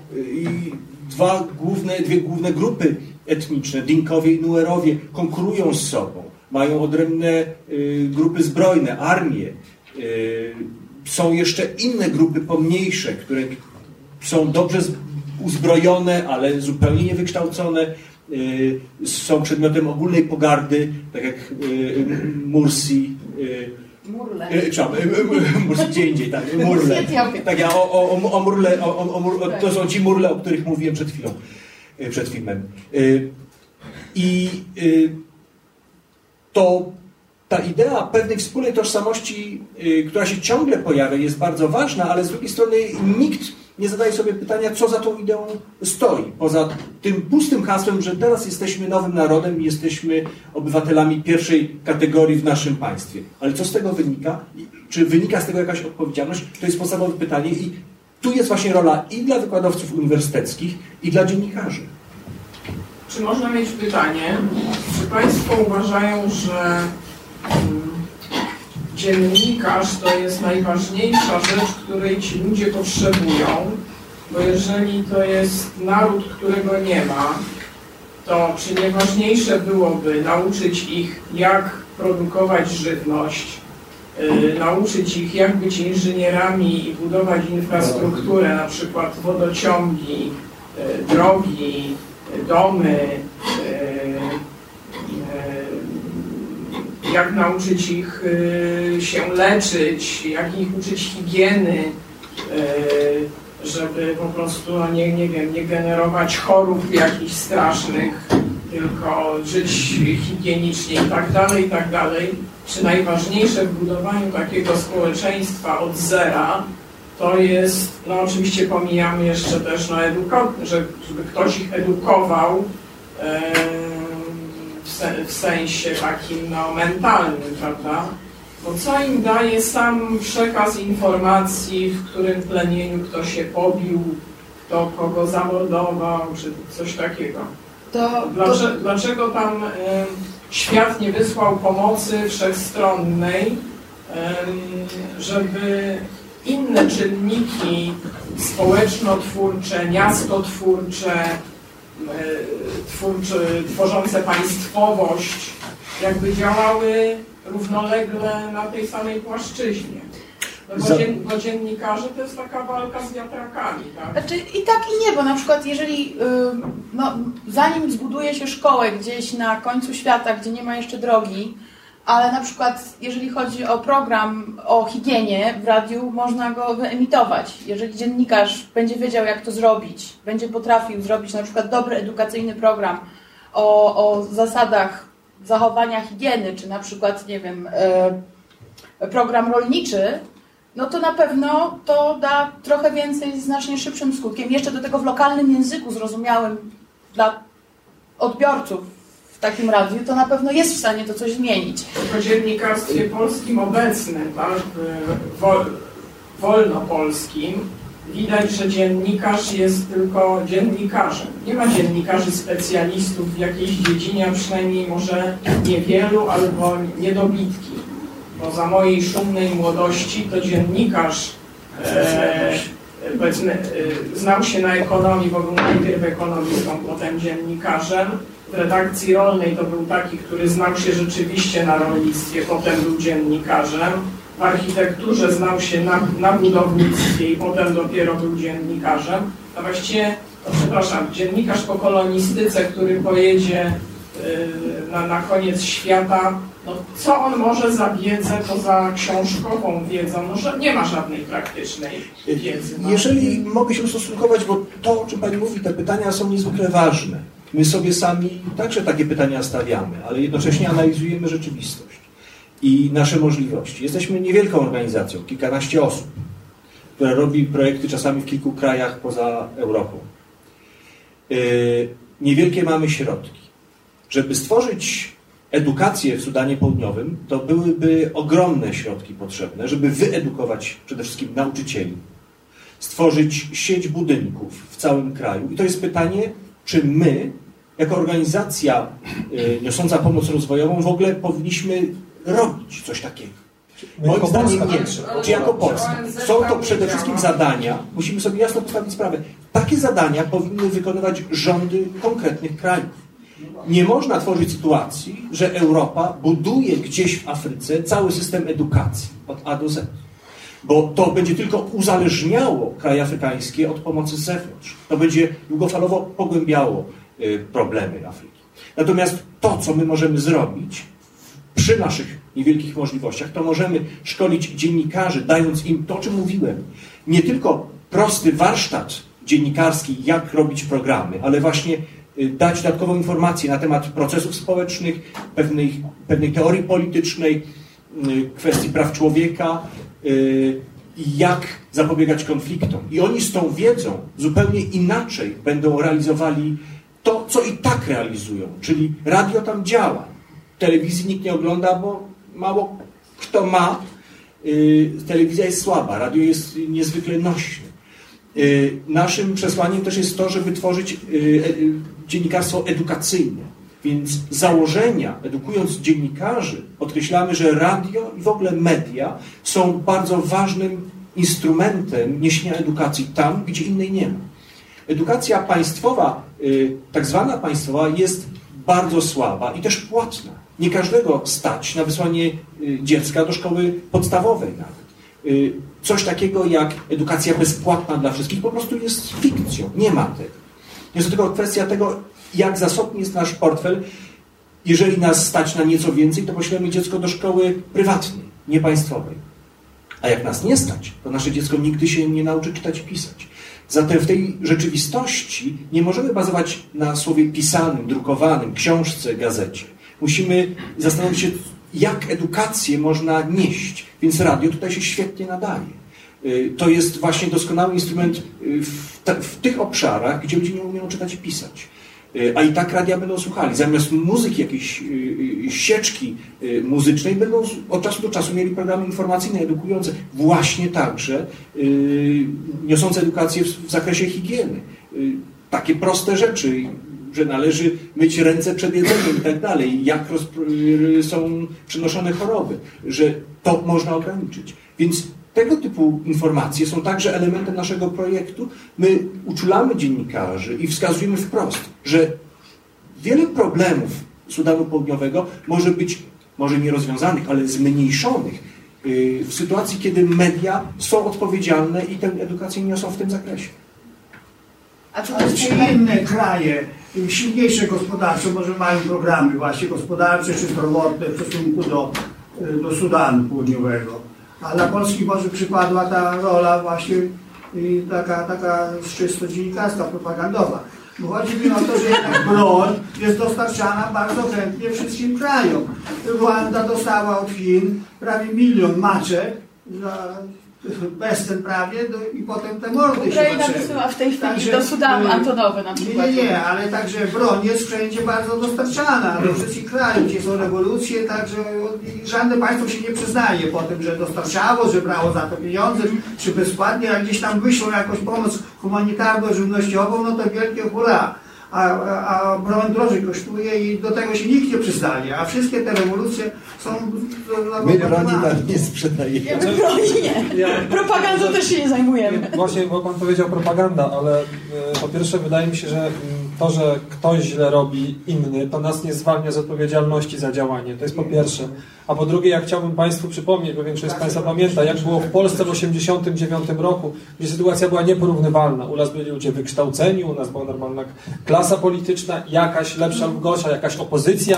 dwa główne, dwie główne grupy etniczne, Dinkowie i Nuerowie, konkurują z sobą. Mają odrębne y, grupy zbrojne, armie. Y, Są jeszcze inne grupy pomniejsze, które są dobrze uzbrojone, ale zupełnie niewykształcone. Y, Są przedmiotem ogólnej pogardy, tak jak Mursi. Murle. Przepraszam, y, y, Mursi gdzie indziej, tak, Murle. Tak, ja o, o, o Murle, o, o, to są ci Murle, o których mówiłem przed chwilą, przed filmem. I to ta idea pewnej wspólnej tożsamości, która się ciągle pojawia, jest bardzo ważna, ale z drugiej strony nikt nie zadaje sobie pytania, co za tą ideą stoi. Poza tym pustym hasłem, że teraz jesteśmy nowym narodem i jesteśmy obywatelami pierwszej kategorii w naszym państwie. Ale co z tego wynika? Czy wynika z tego jakaś odpowiedzialność? To jest podstawowe pytanie i tu jest właśnie rola i dla wykładowców uniwersyteckich, i dla dziennikarzy. Czy można mieć pytanie? Czy Państwo uważają, że mm, dziennikarz to jest najważniejsza rzecz, której ci ludzie potrzebują? Bo jeżeli to jest naród, którego nie ma, to czy nie ważniejsze byłoby nauczyć ich, jak produkować żywność, y, nauczyć ich, jak być inżynierami i budować infrastrukturę, na przykład wodociągi, y, drogi, domy, y, jak nauczyć ich y, się leczyć, jak ich uczyć higieny, y, żeby po prostu, no nie, nie wiem, nie generować chorób jakichś strasznych, tylko żyć higienicznie i tak dalej, i tak dalej. Czy najważniejsze w budowaniu takiego społeczeństwa od zera to jest, no oczywiście pomijamy jeszcze też, no eduko- że, żeby ktoś ich edukował em, w, se, w sensie takim no, mentalnym, prawda? Bo co im daje sam przekaz informacji, w którym plemieniu kto się pobił, kto kogo zamordował, czy coś takiego? To, Dlaczego, dlaczego tam em, świat nie wysłał pomocy wszechstronnej, em, żeby inne czynniki społeczno-twórcze, miastotwórcze, twórcze, tworzące państwowość, jakby działały równolegle na tej samej płaszczyźnie. No bo, Za- dzien, bo dziennikarze to jest taka walka z wiatrakami, tak? Znaczy i tak i nie, bo na przykład jeżeli, ym, no, zanim zbuduje się szkołę gdzieś na końcu świata, gdzie nie ma jeszcze drogi, ale na przykład jeżeli chodzi o program o higienie w radiu, można go wyemitować. Jeżeli dziennikarz będzie wiedział, jak to zrobić, będzie potrafił zrobić na przykład dobry edukacyjny program o, o zasadach zachowania higieny, czy na przykład, nie wiem, e, program rolniczy, no to na pewno to da trochę więcej znacznie szybszym skutkiem. Jeszcze do tego w lokalnym języku zrozumiałym dla odbiorców w takim radiu, to na pewno jest w stanie to coś zmienić. w dziennikarstwie polskim obecnym, wol, wolnopolskim, widać, że dziennikarz jest tylko dziennikarzem. Nie ma dziennikarzy specjalistów w jakiejś dziedzinie, a przynajmniej może niewielu albo niedobitki. Bo za mojej szumnej młodości to dziennikarz e, e, znał się na ekonomii, bo był najpierw ekonomistą, potem dziennikarzem. W redakcji rolnej to był taki, który znał się rzeczywiście na rolnictwie, potem był dziennikarzem. W architekturze znał się na, na budownictwie i potem dopiero był dziennikarzem. A właściwie, no przepraszam, dziennikarz po kolonistyce, który pojedzie y, na, na koniec świata, no co on może za wiedzę poza książkową wiedzą? No, że nie ma żadnej praktycznej wiedzy. No. Jeżeli mogę się ustosunkować, bo to, o czym Pani mówi, te pytania są niezwykle ważne. My sobie sami także takie pytania stawiamy, ale jednocześnie analizujemy rzeczywistość i nasze możliwości. Jesteśmy niewielką organizacją, kilkanaście osób, która robi projekty czasami w kilku krajach poza Europą. Yy, Niewielkie mamy środki. Żeby stworzyć edukację w Sudanie Południowym, to byłyby ogromne środki potrzebne, żeby wyedukować przede wszystkim nauczycieli, stworzyć sieć budynków w całym kraju. I to jest pytanie, czy my, jako organizacja y, niosąca pomoc rozwojową, w ogóle powinniśmy robić coś takiego. My Moim zdaniem nie. Czy jako Polska. Są to przede wszystkim zadania, musimy sobie jasno postawić sprawę, takie zadania powinny wykonywać rządy konkretnych krajów. Nie można tworzyć sytuacji, że Europa buduje gdzieś w Afryce cały system edukacji od A do Z. Bo to będzie tylko uzależniało kraje afrykańskie od pomocy z zewnątrz. To będzie długofalowo pogłębiało y, problemy Afryki. Natomiast to, co my możemy zrobić przy naszych niewielkich możliwościach, to możemy szkolić dziennikarzy, dając im to, o czym mówiłem. Nie tylko prosty warsztat dziennikarski, jak robić programy, ale właśnie y, dać dodatkową informację na temat procesów społecznych, pewnej, pewnej teorii politycznej, y, kwestii praw człowieka jak zapobiegać konfliktom. I oni z tą wiedzą zupełnie inaczej będą realizowali to, co i tak realizują. Czyli radio tam działa. Telewizji nikt nie ogląda, bo mało kto ma. Y, Telewizja jest słaba, radio jest niezwykle nośne. Y, Naszym przesłaniem też jest to, żeby tworzyć y, e- dziennikarstwo edukacyjne. Więc założenia, edukując dziennikarzy, podkreślamy, że radio i w ogóle media są bardzo ważnym instrumentem niesienia edukacji tam, gdzie innej nie ma. Edukacja państwowa, y, tak zwana państwowa, jest bardzo słaba i też płatna. Nie każdego stać na wysłanie y, dziecka do szkoły podstawowej nawet. Y, Coś takiego jak edukacja bezpłatna dla wszystkich po prostu jest fikcją. Nie ma tego. Jest to tylko kwestia tego, jak zasobny jest nasz portfel. Jeżeli nas stać na nieco więcej, to poślemy dziecko do szkoły prywatnej, nie państwowej. A jak nas nie stać, to nasze dziecko nigdy się nie nauczy czytać i pisać. Zatem w tej rzeczywistości nie możemy bazować na słowie pisanym, drukowanym, książce, gazecie. Musimy zastanowić się, jak edukację można nieść. Więc radio tutaj się świetnie nadaje. Y, To jest właśnie doskonały instrument y, w, w tych obszarach, gdzie ludzie nie umieją czytać i pisać. Y, A i tak radia będą słuchali. Zamiast muzyki, jakiejś y, y, sieczki muzycznej, będą od czasu do czasu mieli programy informacyjne, edukujące, właśnie także niosące edukację w, zakresie higieny. Takie proste rzeczy, że należy myć ręce przed jedzeniem i tak dalej, jak są przenoszone choroby, że to można ograniczyć. Więc tego typu informacje są także elementem naszego projektu. My uczulamy dziennikarzy i wskazujemy wprost, że wiele problemów Sudanu Południowego może być, może nie rozwiązanych, ale zmniejszonych y, w sytuacji, kiedy media są odpowiedzialne i tę edukację niosą w tym zakresie. A czy Ale czy inne kraje, silniejsze gospodarczo, może mają programy właśnie gospodarcze czy zdrowotne w stosunku do, y, do Sudanu Południowego. A dla Polski może przypadła ta rola właśnie taka, taka czysto dziennikarska, propagandowa. Bo chodzi mi o to, że broń jest dostarczana bardzo chętnie wszystkim krajom. Rwanda dostała od Chin prawie milion maczek za bezcen prawie do, i potem te mordy się Ukraina zaczęły. wysyła w tej chwili Także, do Sudanu y, Antonowe na Nie, przykład. nie, nie, ale także broń jest wszędzie bardzo dostarczana do wszystkich krajów, gdzie są rewolucje, także i żadne państwo się nie przyznaje po tym, że dostarczało, że brało za to pieniądze, czy bezpłatnie, jak gdzieś tam wyślą jakąś pomoc humanitarną, żywnościową, no to wielkie hurra. A, a, broń drożej kosztuje i do tego się nikt nie przyznaje, a wszystkie te rewolucje są... My broni nam nie sprzedajemy. Jakby broni nie. Propagandą też się nie zajmujemy. Właśnie, bo pan powiedział propaganda, ale e, po pierwsze wydaje mi się, że mm, to, że ktoś źle robi inny, to nas nie zwalnia z odpowiedzialności za działanie. To jest po pierwsze. A po drugie, ja chciałbym Państwu przypomnieć, bo większość z Państwa pamięta, jak było w Polsce w 1989 roku, gdzie sytuacja była nieporównywalna. U nas byli ludzie wykształceni, u nas była normalna klasa polityczna, jakaś lepsza lub gorsza, jakaś opozycja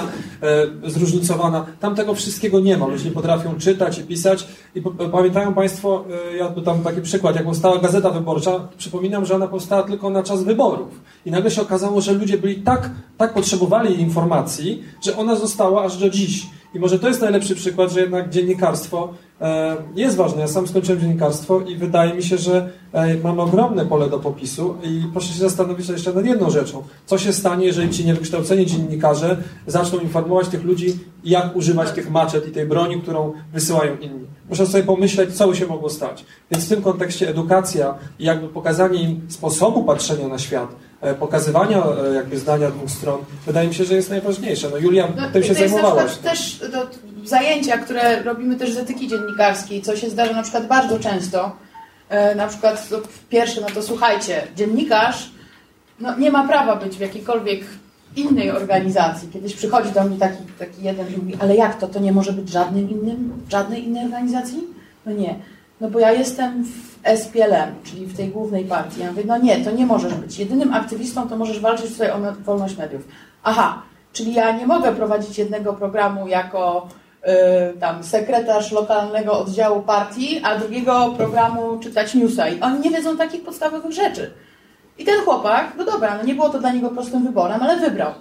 e, zróżnicowana. Tam tego wszystkiego nie ma. Ludzie nie potrafią czytać i pisać. I pamiętają Państwo, e, ja tu tam taki przykład, jak powstała Gazeta Wyborcza, przypominam, że ona powstała tylko na czas wyborów. I nagle się okazało, że ludzie byli tak, tak potrzebowali informacji, że ona została aż do dziś. I może to jest najlepszy przykład, że jednak dziennikarstwo e, jest ważne. Ja sam skończyłem dziennikarstwo i wydaje mi się, że e, mamy ogromne pole do popisu i proszę się zastanowić jeszcze nad jedną rzeczą. Co się stanie, jeżeli ci niewykształceni dziennikarze zaczną informować tych ludzi, jak używać tych maczet i tej broni, którą wysyłają inni. Muszę sobie pomyśleć, co by się mogło stać. Więc w tym kontekście edukacja i jakby pokazanie im sposobu patrzenia na świat, pokazywania e, jakby zdania dwóch stron, wydaje mi się, że jest najważniejsze. No Julia, No, tym się to jest zajmowałaś. też no, zajęcia, które robimy też z etyki dziennikarskiej, co się zdarza na przykład bardzo często. E, na przykład no, pierwsze, no to słuchajcie, dziennikarz no, nie ma prawa być w jakiejkolwiek innej organizacji. Kiedyś przychodzi do mnie taki, taki jeden i mówi, ale jak to? To nie może być żadnym innym, żadnej innej organizacji? No nie. No bo ja jestem w SPLM, czyli w tej głównej partii. Ja mówię, no nie, to nie możesz być. Jedynym aktywistą to możesz walczyć tutaj o wolność mediów. Aha, czyli ja nie mogę prowadzić jednego programu jako y, tam sekretarz lokalnego oddziału partii, a drugiego programu czytać newsa. I oni nie wiedzą takich podstawowych rzeczy. I ten chłopak, no dobra, no nie było to dla niego prostym wyborem, ale wybrał.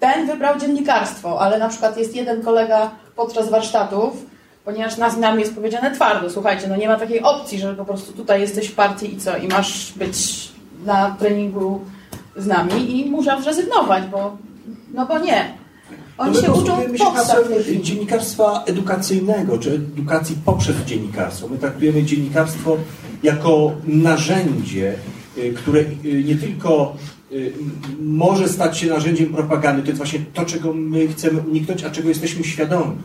Ten wybrał dziennikarstwo, ale na przykład jest jeden kolega podczas warsztatów, ponieważ nas, nam jest powiedziane twardo, słuchajcie, no nie ma takiej opcji, że po prostu tutaj jesteś w partii i co, i masz być na treningu z nami i muszę zrezygnować, bo, no bo nie. Oni No się uczą się podstaw dziennikarstwa edukacyjnego, czy edukacji poprzez dziennikarstwo. My traktujemy dziennikarstwo jako narzędzie, y, które y, nie tylko y, może stać się narzędziem propagandy, to jest właśnie to, czego my chcemy uniknąć, a czego jesteśmy świadomi.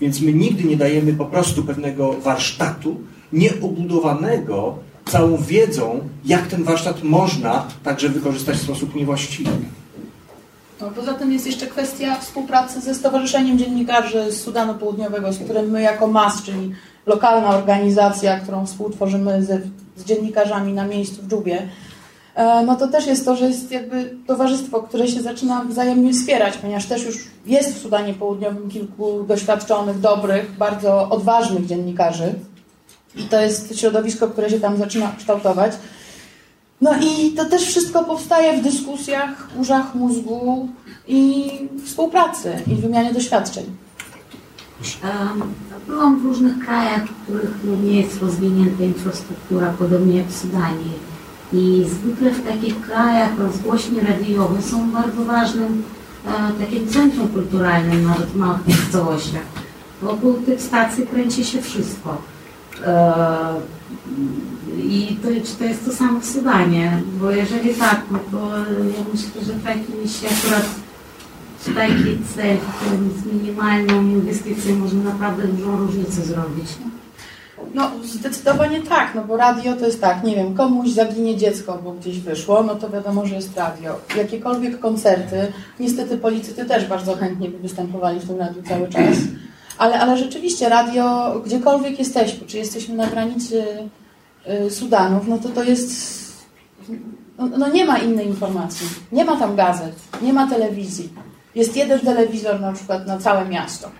Więc my nigdy nie dajemy po prostu pewnego warsztatu nieobudowanego całą wiedzą, jak ten warsztat można także wykorzystać w sposób niewłaściwy. No, poza tym jest jeszcze kwestia współpracy ze Stowarzyszeniem Dziennikarzy z Sudanu Południowego, z którym my jako MAS, czyli lokalna organizacja, którą współtworzymy ze, z dziennikarzami na miejscu w Dżubie, no to też jest to, że jest jakby towarzystwo, które się zaczyna wzajemnie wspierać, ponieważ też już jest w Sudanie Południowym kilku doświadczonych, dobrych, bardzo odważnych dziennikarzy. I to jest środowisko, które się tam zaczyna kształtować. No i to też wszystko powstaje w dyskusjach, burzach mózgu i współpracy i wymianie doświadczeń. Em, Byłam w różnych krajach, w których nie jest rozwinięta infrastruktura, podobnie jak w Sudanie. I zwykle w takich krajach rozgłośnie radiowe są bardzo ważnym e, takim centrum kulturalnym nawet w małych miejscowościach. Wokół tych stacji kręci się wszystko. E, I to, czy to jest to samo w Sudanie? Bo jeżeli tak, no to ja myślę, że taki się akurat taki cel, z minimalną inwestycją można naprawdę dużą różnicę zrobić. No zdecydowanie tak, no bo radio to jest tak, nie wiem, komuś zaginie dziecko, bo gdzieś wyszło, no to wiadomo, że jest radio. Jakiekolwiek koncerty, niestety politycy też bardzo chętnie by występowali w tym radiu cały czas, ale, ale rzeczywiście radio, gdziekolwiek jesteśmy, czy jesteśmy na granicy y, Sudanów, no to to jest, no, no nie ma innej informacji, nie ma tam gazet, nie ma telewizji. Jest jeden telewizor na przykład na całe miasto.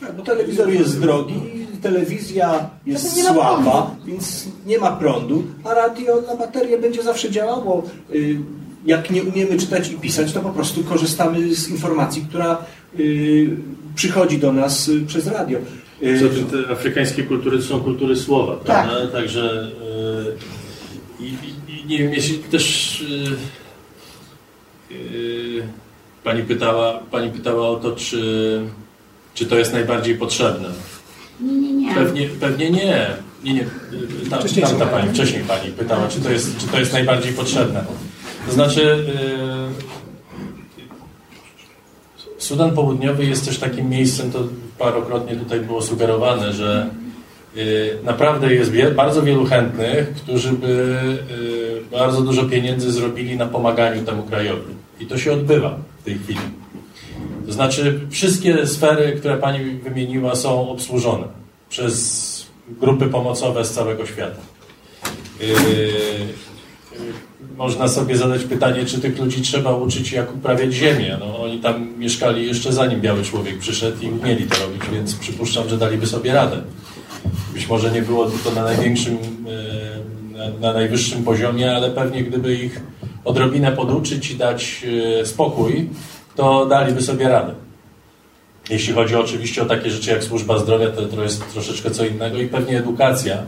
Tak, Bo telewizor jest drogi, telewizja jest nie słaba, więc nie ma prądu, a radio na baterię będzie zawsze działało. Y, Jak nie umiemy czytać i pisać, to po prostu korzystamy z informacji, która y, przychodzi do nas y, przez radio. Poza tym te afrykańskie kultury to są kultury słowa, prawda? Także y, i, i, nie wiem, jeśli też pani, pytała, pani pytała o to, czy, czy to jest najbardziej potrzebne. Nie, nie, nie. Pewnie, pewnie nie. Nie, nie. Tam, Wcześniej tamta pani, wcześniej pani pytała, czy to jest, czy to jest najbardziej potrzebne. To znaczy, yy, Sudan Południowy jest też takim miejscem, to parokrotnie tutaj było sugerowane, że yy, naprawdę jest wie, bardzo wielu chętnych, którzy by yy, bardzo dużo pieniędzy zrobili na pomaganiu temu krajowi. I to się odbywa w tej chwili. To znaczy, wszystkie sfery, które Pani wymieniła, są obsłużone przez grupy pomocowe z całego świata. Yy, można sobie zadać pytanie, czy tych ludzi trzeba uczyć, jak uprawiać ziemię. No, oni tam mieszkali jeszcze zanim biały człowiek przyszedł i umieli to robić, więc przypuszczam, że daliby sobie radę. Być może nie było to na największym, yy, na najwyższym poziomie, ale pewnie gdyby ich odrobinę poduczyć i dać yy, spokój, to daliby sobie radę. Jeśli chodzi oczywiście o takie rzeczy jak służba zdrowia, to, to jest troszeczkę co innego i pewnie edukacja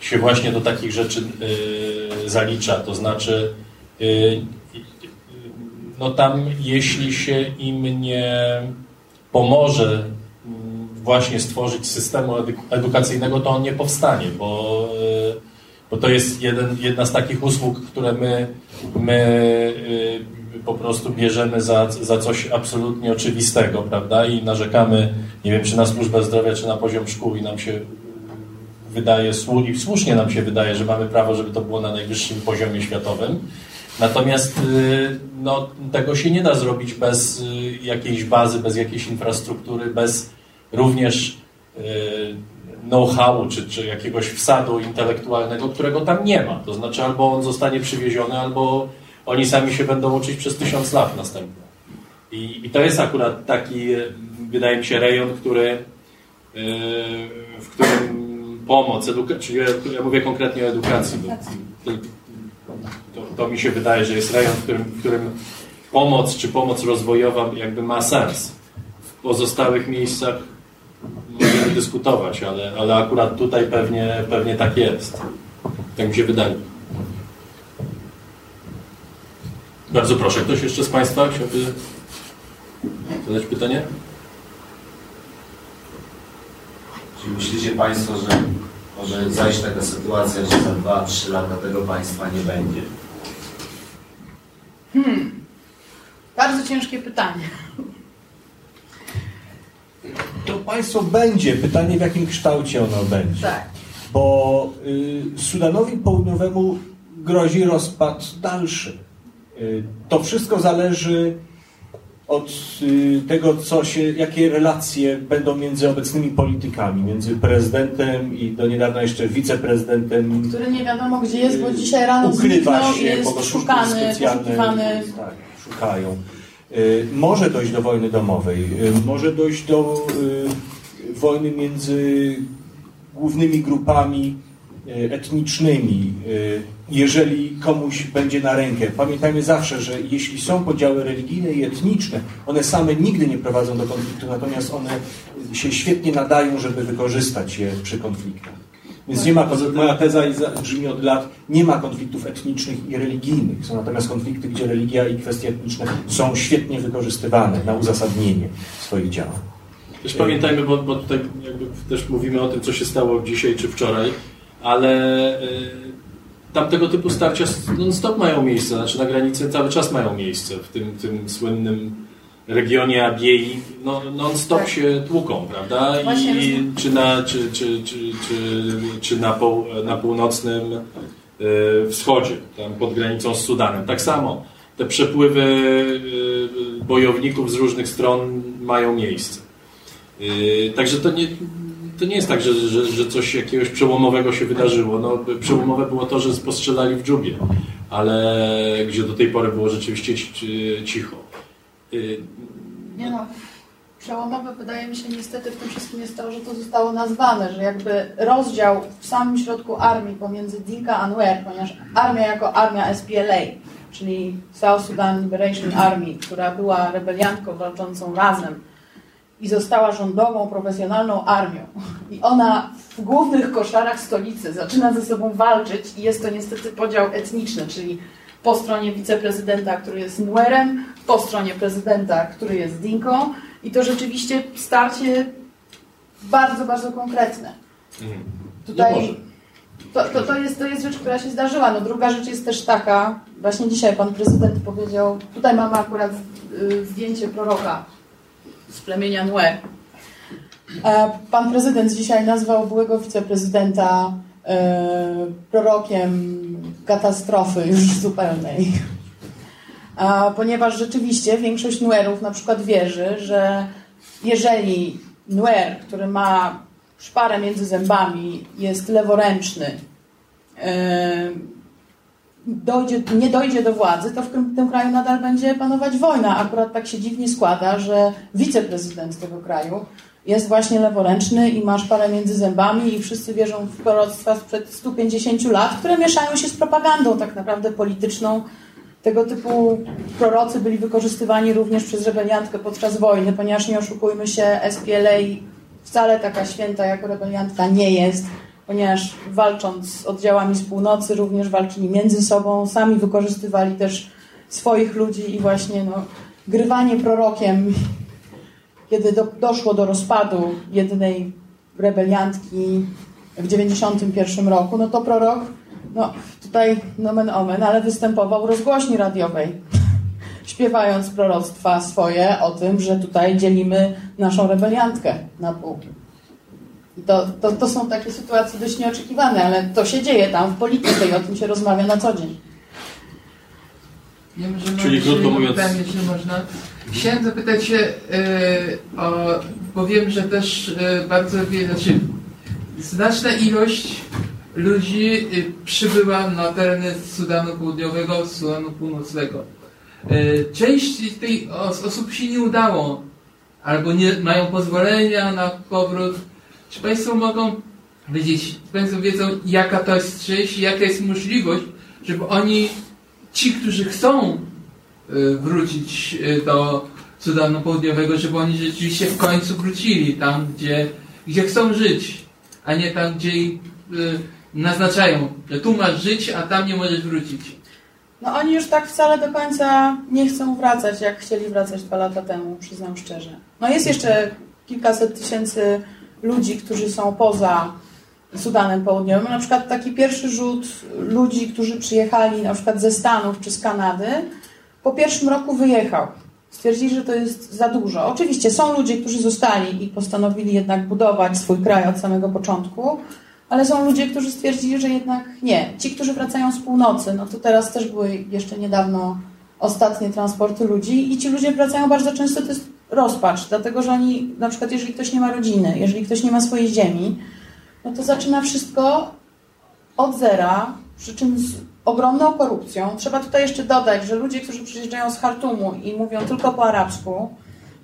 się właśnie do takich rzeczy y, zalicza. To znaczy, y, no tam jeśli się im nie pomoże mm, właśnie stworzyć systemu edu- edukacyjnego, to on nie powstanie, bo, y, bo to jest jeden, jedna z takich usług, które my, my y, po prostu bierzemy za, za coś absolutnie oczywistego, prawda? I narzekamy, nie wiem, czy na służbę zdrowia, czy na poziom szkół i nam się wydaje, i słusznie nam się wydaje, że mamy prawo, żeby to było na najwyższym poziomie światowym. Natomiast y, no, tego się nie da zrobić bez y, jakiejś bazy, bez jakiejś infrastruktury, bez również y, know-howu czy, czy jakiegoś wsadu intelektualnego, którego tam nie ma. To znaczy albo on zostanie przywieziony, albo oni sami się będą uczyć przez tysiąc lat następne. I, I to jest akurat taki, y, wydaje mi się, rejon, który, y, w którym pomoc, czyli ja, mówię konkretnie o edukacji, to, to, to mi się wydaje, że jest rejon, w którym, w którym pomoc czy pomoc rozwojowa jakby ma sens. W pozostałych miejscach możemy dyskutować, ale, ale akurat tutaj pewnie, pewnie tak jest. Tak mi się wydaje. Bardzo proszę, ktoś jeszcze z Państwa chciałby zadać pytanie? Czy myślicie Państwo, że może zajść taka sytuacja, że za 2-3 lata tego państwa nie będzie? Hmm. Bardzo ciężkie pytanie. To państwo będzie. Pytanie, w jakim kształcie ono będzie. Tak. Bo y, Sudanowi Południowemu grozi rozpad dalszy. Y, to wszystko zależy od y, tego, co się, jakie relacje będą między obecnymi politykami, między prezydentem i do niedawna jeszcze wiceprezydentem. Który nie wiadomo gdzie jest, bo dzisiaj rano Ukrywa się, jest szukany, poszukiwany. tak, szukają. Y, Może dojść do wojny domowej, y, może dojść do y, wojny między głównymi grupami etnicznymi, e, jeżeli komuś będzie na rękę. Pamiętajmy zawsze, że jeśli są podziały religijne i etniczne, one same nigdy nie prowadzą do konfliktu, natomiast one się świetnie nadają, żeby wykorzystać je przy konfliktach. Więc nie ma, moja teza brzmi od lat, nie ma konfliktów etnicznych i religijnych. Są natomiast konflikty, gdzie religia i kwestie etniczne są świetnie wykorzystywane na uzasadnienie swoich działań. Też pamiętajmy, bo, bo tutaj jakby też mówimy o tym, co się stało dzisiaj czy wczoraj, ale y, tamtego typu starcia non-stop mają miejsce, znaczy na granicy cały czas mają miejsce. W tym, tym słynnym regionie Abiei no, non-stop Tak. się tłuką, prawda? I czy na, czy, czy, czy, czy, czy na, pół, na północnym y, wschodzie, tam pod granicą z Sudanem. Tak samo te przepływy y, bojowników z różnych stron mają miejsce. Także to nie, to nie jest tak, że, że, że coś jakiegoś przełomowego się wydarzyło. No, przełomowe było to, że postrzelali w dżubie, ale gdzie do tej pory było rzeczywiście ci- cicho. Yy, Nie no, przełomowe wydaje mi się niestety w tym wszystkim jest to, że to zostało nazwane, że jakby rozdział w samym środku armii pomiędzy Dinka a Nuer, ponieważ armia jako armia SPLA, czyli South Sudan Liberation Army, która była rebeliantką walczącą razem i została rządową, profesjonalną armią. I ona w głównych koszarach stolicy zaczyna ze sobą walczyć i jest to niestety podział etniczny, czyli po stronie wiceprezydenta, który jest Nuerem, po stronie prezydenta, który jest Dinką. I to rzeczywiście starcie bardzo, bardzo konkretne. Tutaj to, to, to, jest, to jest rzecz, która się zdarzyła. No, druga rzecz jest też taka, właśnie dzisiaj pan prezydent powiedział, tutaj mamy akurat y, zdjęcie proroka z plemienia Nue. E, Pan prezydent dzisiaj nazwał byłego wiceprezydenta e, prorokiem katastrofy już zupełnej. Ponieważ rzeczywiście większość Nuerów na przykład wierzy, że jeżeli Nuer, który ma szparę między zębami, jest leworęczny, e, dojdzie, nie dojdzie do władzy, to w tym, kraju nadal będzie panować wojna. Akurat tak się dziwnie składa, że wiceprezydent tego kraju jest właśnie leworęczny i ma szparę między zębami i wszyscy wierzą w proroctwa sprzed 150 lat, które mieszają się z propagandą tak naprawdę polityczną. Tego typu prorocy byli wykorzystywani również przez rebeliantkę podczas wojny, ponieważ nie oszukujmy się, SPLA wcale taka święta jako rebeliantka nie jest, ponieważ walcząc z oddziałami z północy również walczyli między sobą, sami wykorzystywali też swoich ludzi i właśnie no, grywanie prorokiem, kiedy do, doszło do rozpadu jedynej rebeliantki w 91 roku, no to prorok, no tutaj nomen omen, ale występował rozgłośni radiowej, śpiewając proroctwa swoje o tym, że tutaj dzielimy naszą rebeliantkę na pół. To, to, to są takie sytuacje dość nieoczekiwane, ale to się dzieje tam w polityce i o tym się rozmawia na co dzień. Nie wiem, że Czyli krótko mówiąc- pytanie, jeśli można. Chciałem zapytać się e, o, bo wiem, że też e, bardzo wiele, znaczy znaczna ilość ludzi e, przybyła na tereny Sudanu Południowego, Sudanu Północnego. Część z tych os, osób się nie udało, albo nie mają pozwolenia na powrót. Czy Państwo mogą wiedzieć, Państwo wiedzą, jaka to jest część jaka jest możliwość, żeby oni, ci, którzy chcą y, wrócić y, do Sudanu Południowego, żeby oni rzeczywiście w końcu wrócili tam, gdzie, gdzie chcą żyć, a nie tam, gdzie ich, y, naznaczają, że tu masz żyć, a tam nie możesz wrócić. No oni już tak wcale do końca nie chcą wracać, jak chcieli wracać dwa lata temu, przyznam szczerze. No jest jeszcze kilkaset tysięcy ludzi, którzy są poza Sudanem Południowym. Na przykład taki pierwszy rzut ludzi, którzy przyjechali na przykład ze Stanów czy z Kanady, po pierwszym roku wyjechał. Stwierdzili, że to jest za dużo. Oczywiście są ludzie, którzy zostali i postanowili jednak budować swój kraj od samego początku, ale są ludzie, którzy stwierdzili, że jednak nie. Ci, którzy wracają z północy, no to teraz też były jeszcze niedawno ostatnie transporty ludzi i ci ludzie wracają bardzo często, to jest rozpacz, dlatego że oni, na przykład jeżeli ktoś nie ma rodziny, jeżeli ktoś nie ma swojej ziemi, no to zaczyna wszystko od zera, przy czym z ogromną korupcją. Trzeba tutaj jeszcze dodać, że ludzie, którzy przyjeżdżają z Hartumu i mówią tylko po arabsku,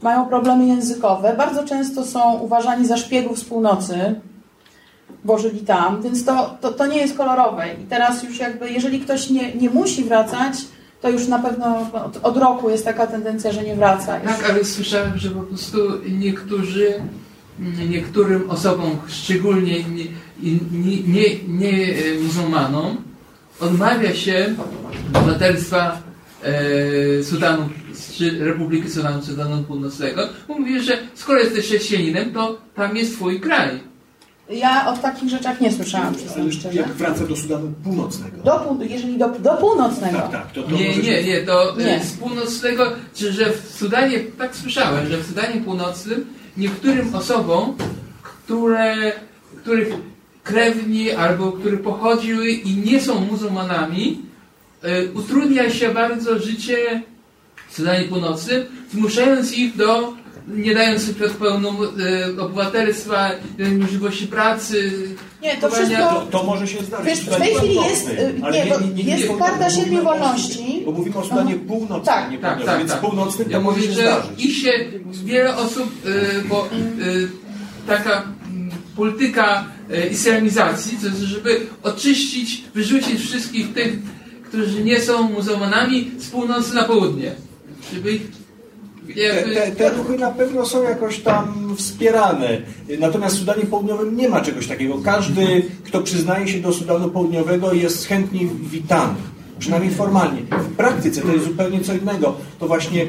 mają problemy językowe, bardzo często są uważani za szpiegów z północy, włożyli tam, więc to, to, to nie jest kolorowe. I teraz już jakby, jeżeli ktoś nie, nie musi wracać, to już na pewno od, od roku jest taka tendencja, że nie wraca. Tak, ale słyszałem, że po prostu niektórzy, niektórym osobom, szczególnie nie, nie, nie, nie muzułmanom, odmawia się obywatelstwa e, Sudanu, czy Republiki Sudanu, Sudanu Północnego, bo mówi, że skoro jesteś chrześcijaninem, to tam jest twój kraj. Ja o takich rzeczach nie słyszałam, przyznam szczerze. Jak wraca do Sudanu Północnego. Do, jeżeli do, do północnego. Tak, tak. To, to Nie, nie, nie, to Nie. nie. z północnego, czy że w Sudanie, tak słyszałem, że w Sudanie Północnym niektórym osobom, które, których krewni albo które pochodziły i nie są muzułmanami, y, utrudnia się bardzo życie w Sudanie Północnym, zmuszając ich do, nie dając im pełną y, obywatelstwa, y, możliwości pracy. Nie, to wszystko- To może się zdarzyć. Wiesz, w tej chwili jest, y, Ale nie, bo jest Karta Siedmiu Wolności. Bo mówimy o Sudanie Północnym, Tak, nie Tak, tak, więc tak. północnym Ja to może mówię, się że zdarzyć. I się wiele osób, y, bo y, taka mm, polityka y, islamizacji, to jest, żeby oczyścić, wyrzucić wszystkich tych, którzy nie są muzułmanami z północy na południe. Żeby ich Te, te, te ruchy na pewno są jakoś tam wspierane. Natomiast w Sudanie Południowym nie ma czegoś takiego. Każdy, kto przyznaje się do Sudanu Południowego jest chętnie witany. Przynajmniej formalnie. W praktyce to jest zupełnie co innego. To właśnie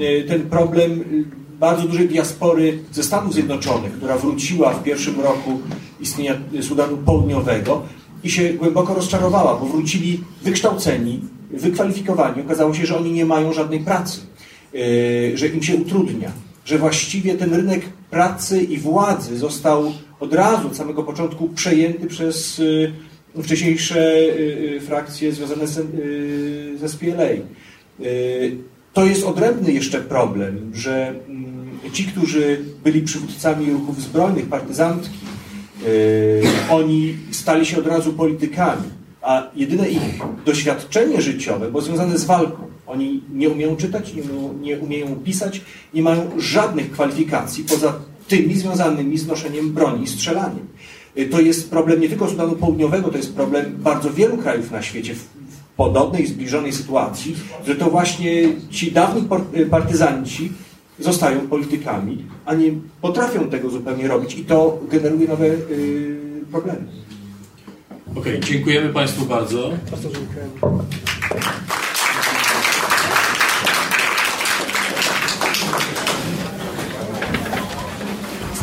y, ten problem y, bardzo dużej diaspory ze Stanów Zjednoczonych, która wróciła w pierwszym roku istnienia Sudanu Południowego i się głęboko rozczarowała, bo wrócili wykształceni, wykwalifikowani. Okazało się, że oni nie mają żadnej pracy. Yy, że im się utrudnia, że właściwie ten rynek pracy i władzy został od razu, od samego początku przejęty przez yy, wcześniejsze yy, frakcje związane ze SPLA. To jest odrębny jeszcze problem, że mm, ci, którzy byli przywódcami ruchów zbrojnych, partyzantki, oni stali się od razu politykami, a jedyne ich doświadczenie życiowe było związane z walką. Oni nie umieją czytać, nie umieją, pisać, nie mają żadnych kwalifikacji poza tymi związanymi z noszeniem broni i strzelaniem. Y, To jest problem nie tylko Sudanu Południowego, to jest problem bardzo wielu krajów na świecie w, podobnej, zbliżonej sytuacji, że to właśnie ci dawni y, partyzanci zostają politykami, a nie potrafią tego zupełnie robić i to generuje nowe y, problemy. Okej, dziękujemy Państwu bardzo. Bardzo dziękuję.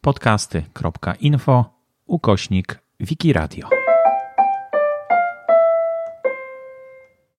podcasty.info ukośnik Wikiradio.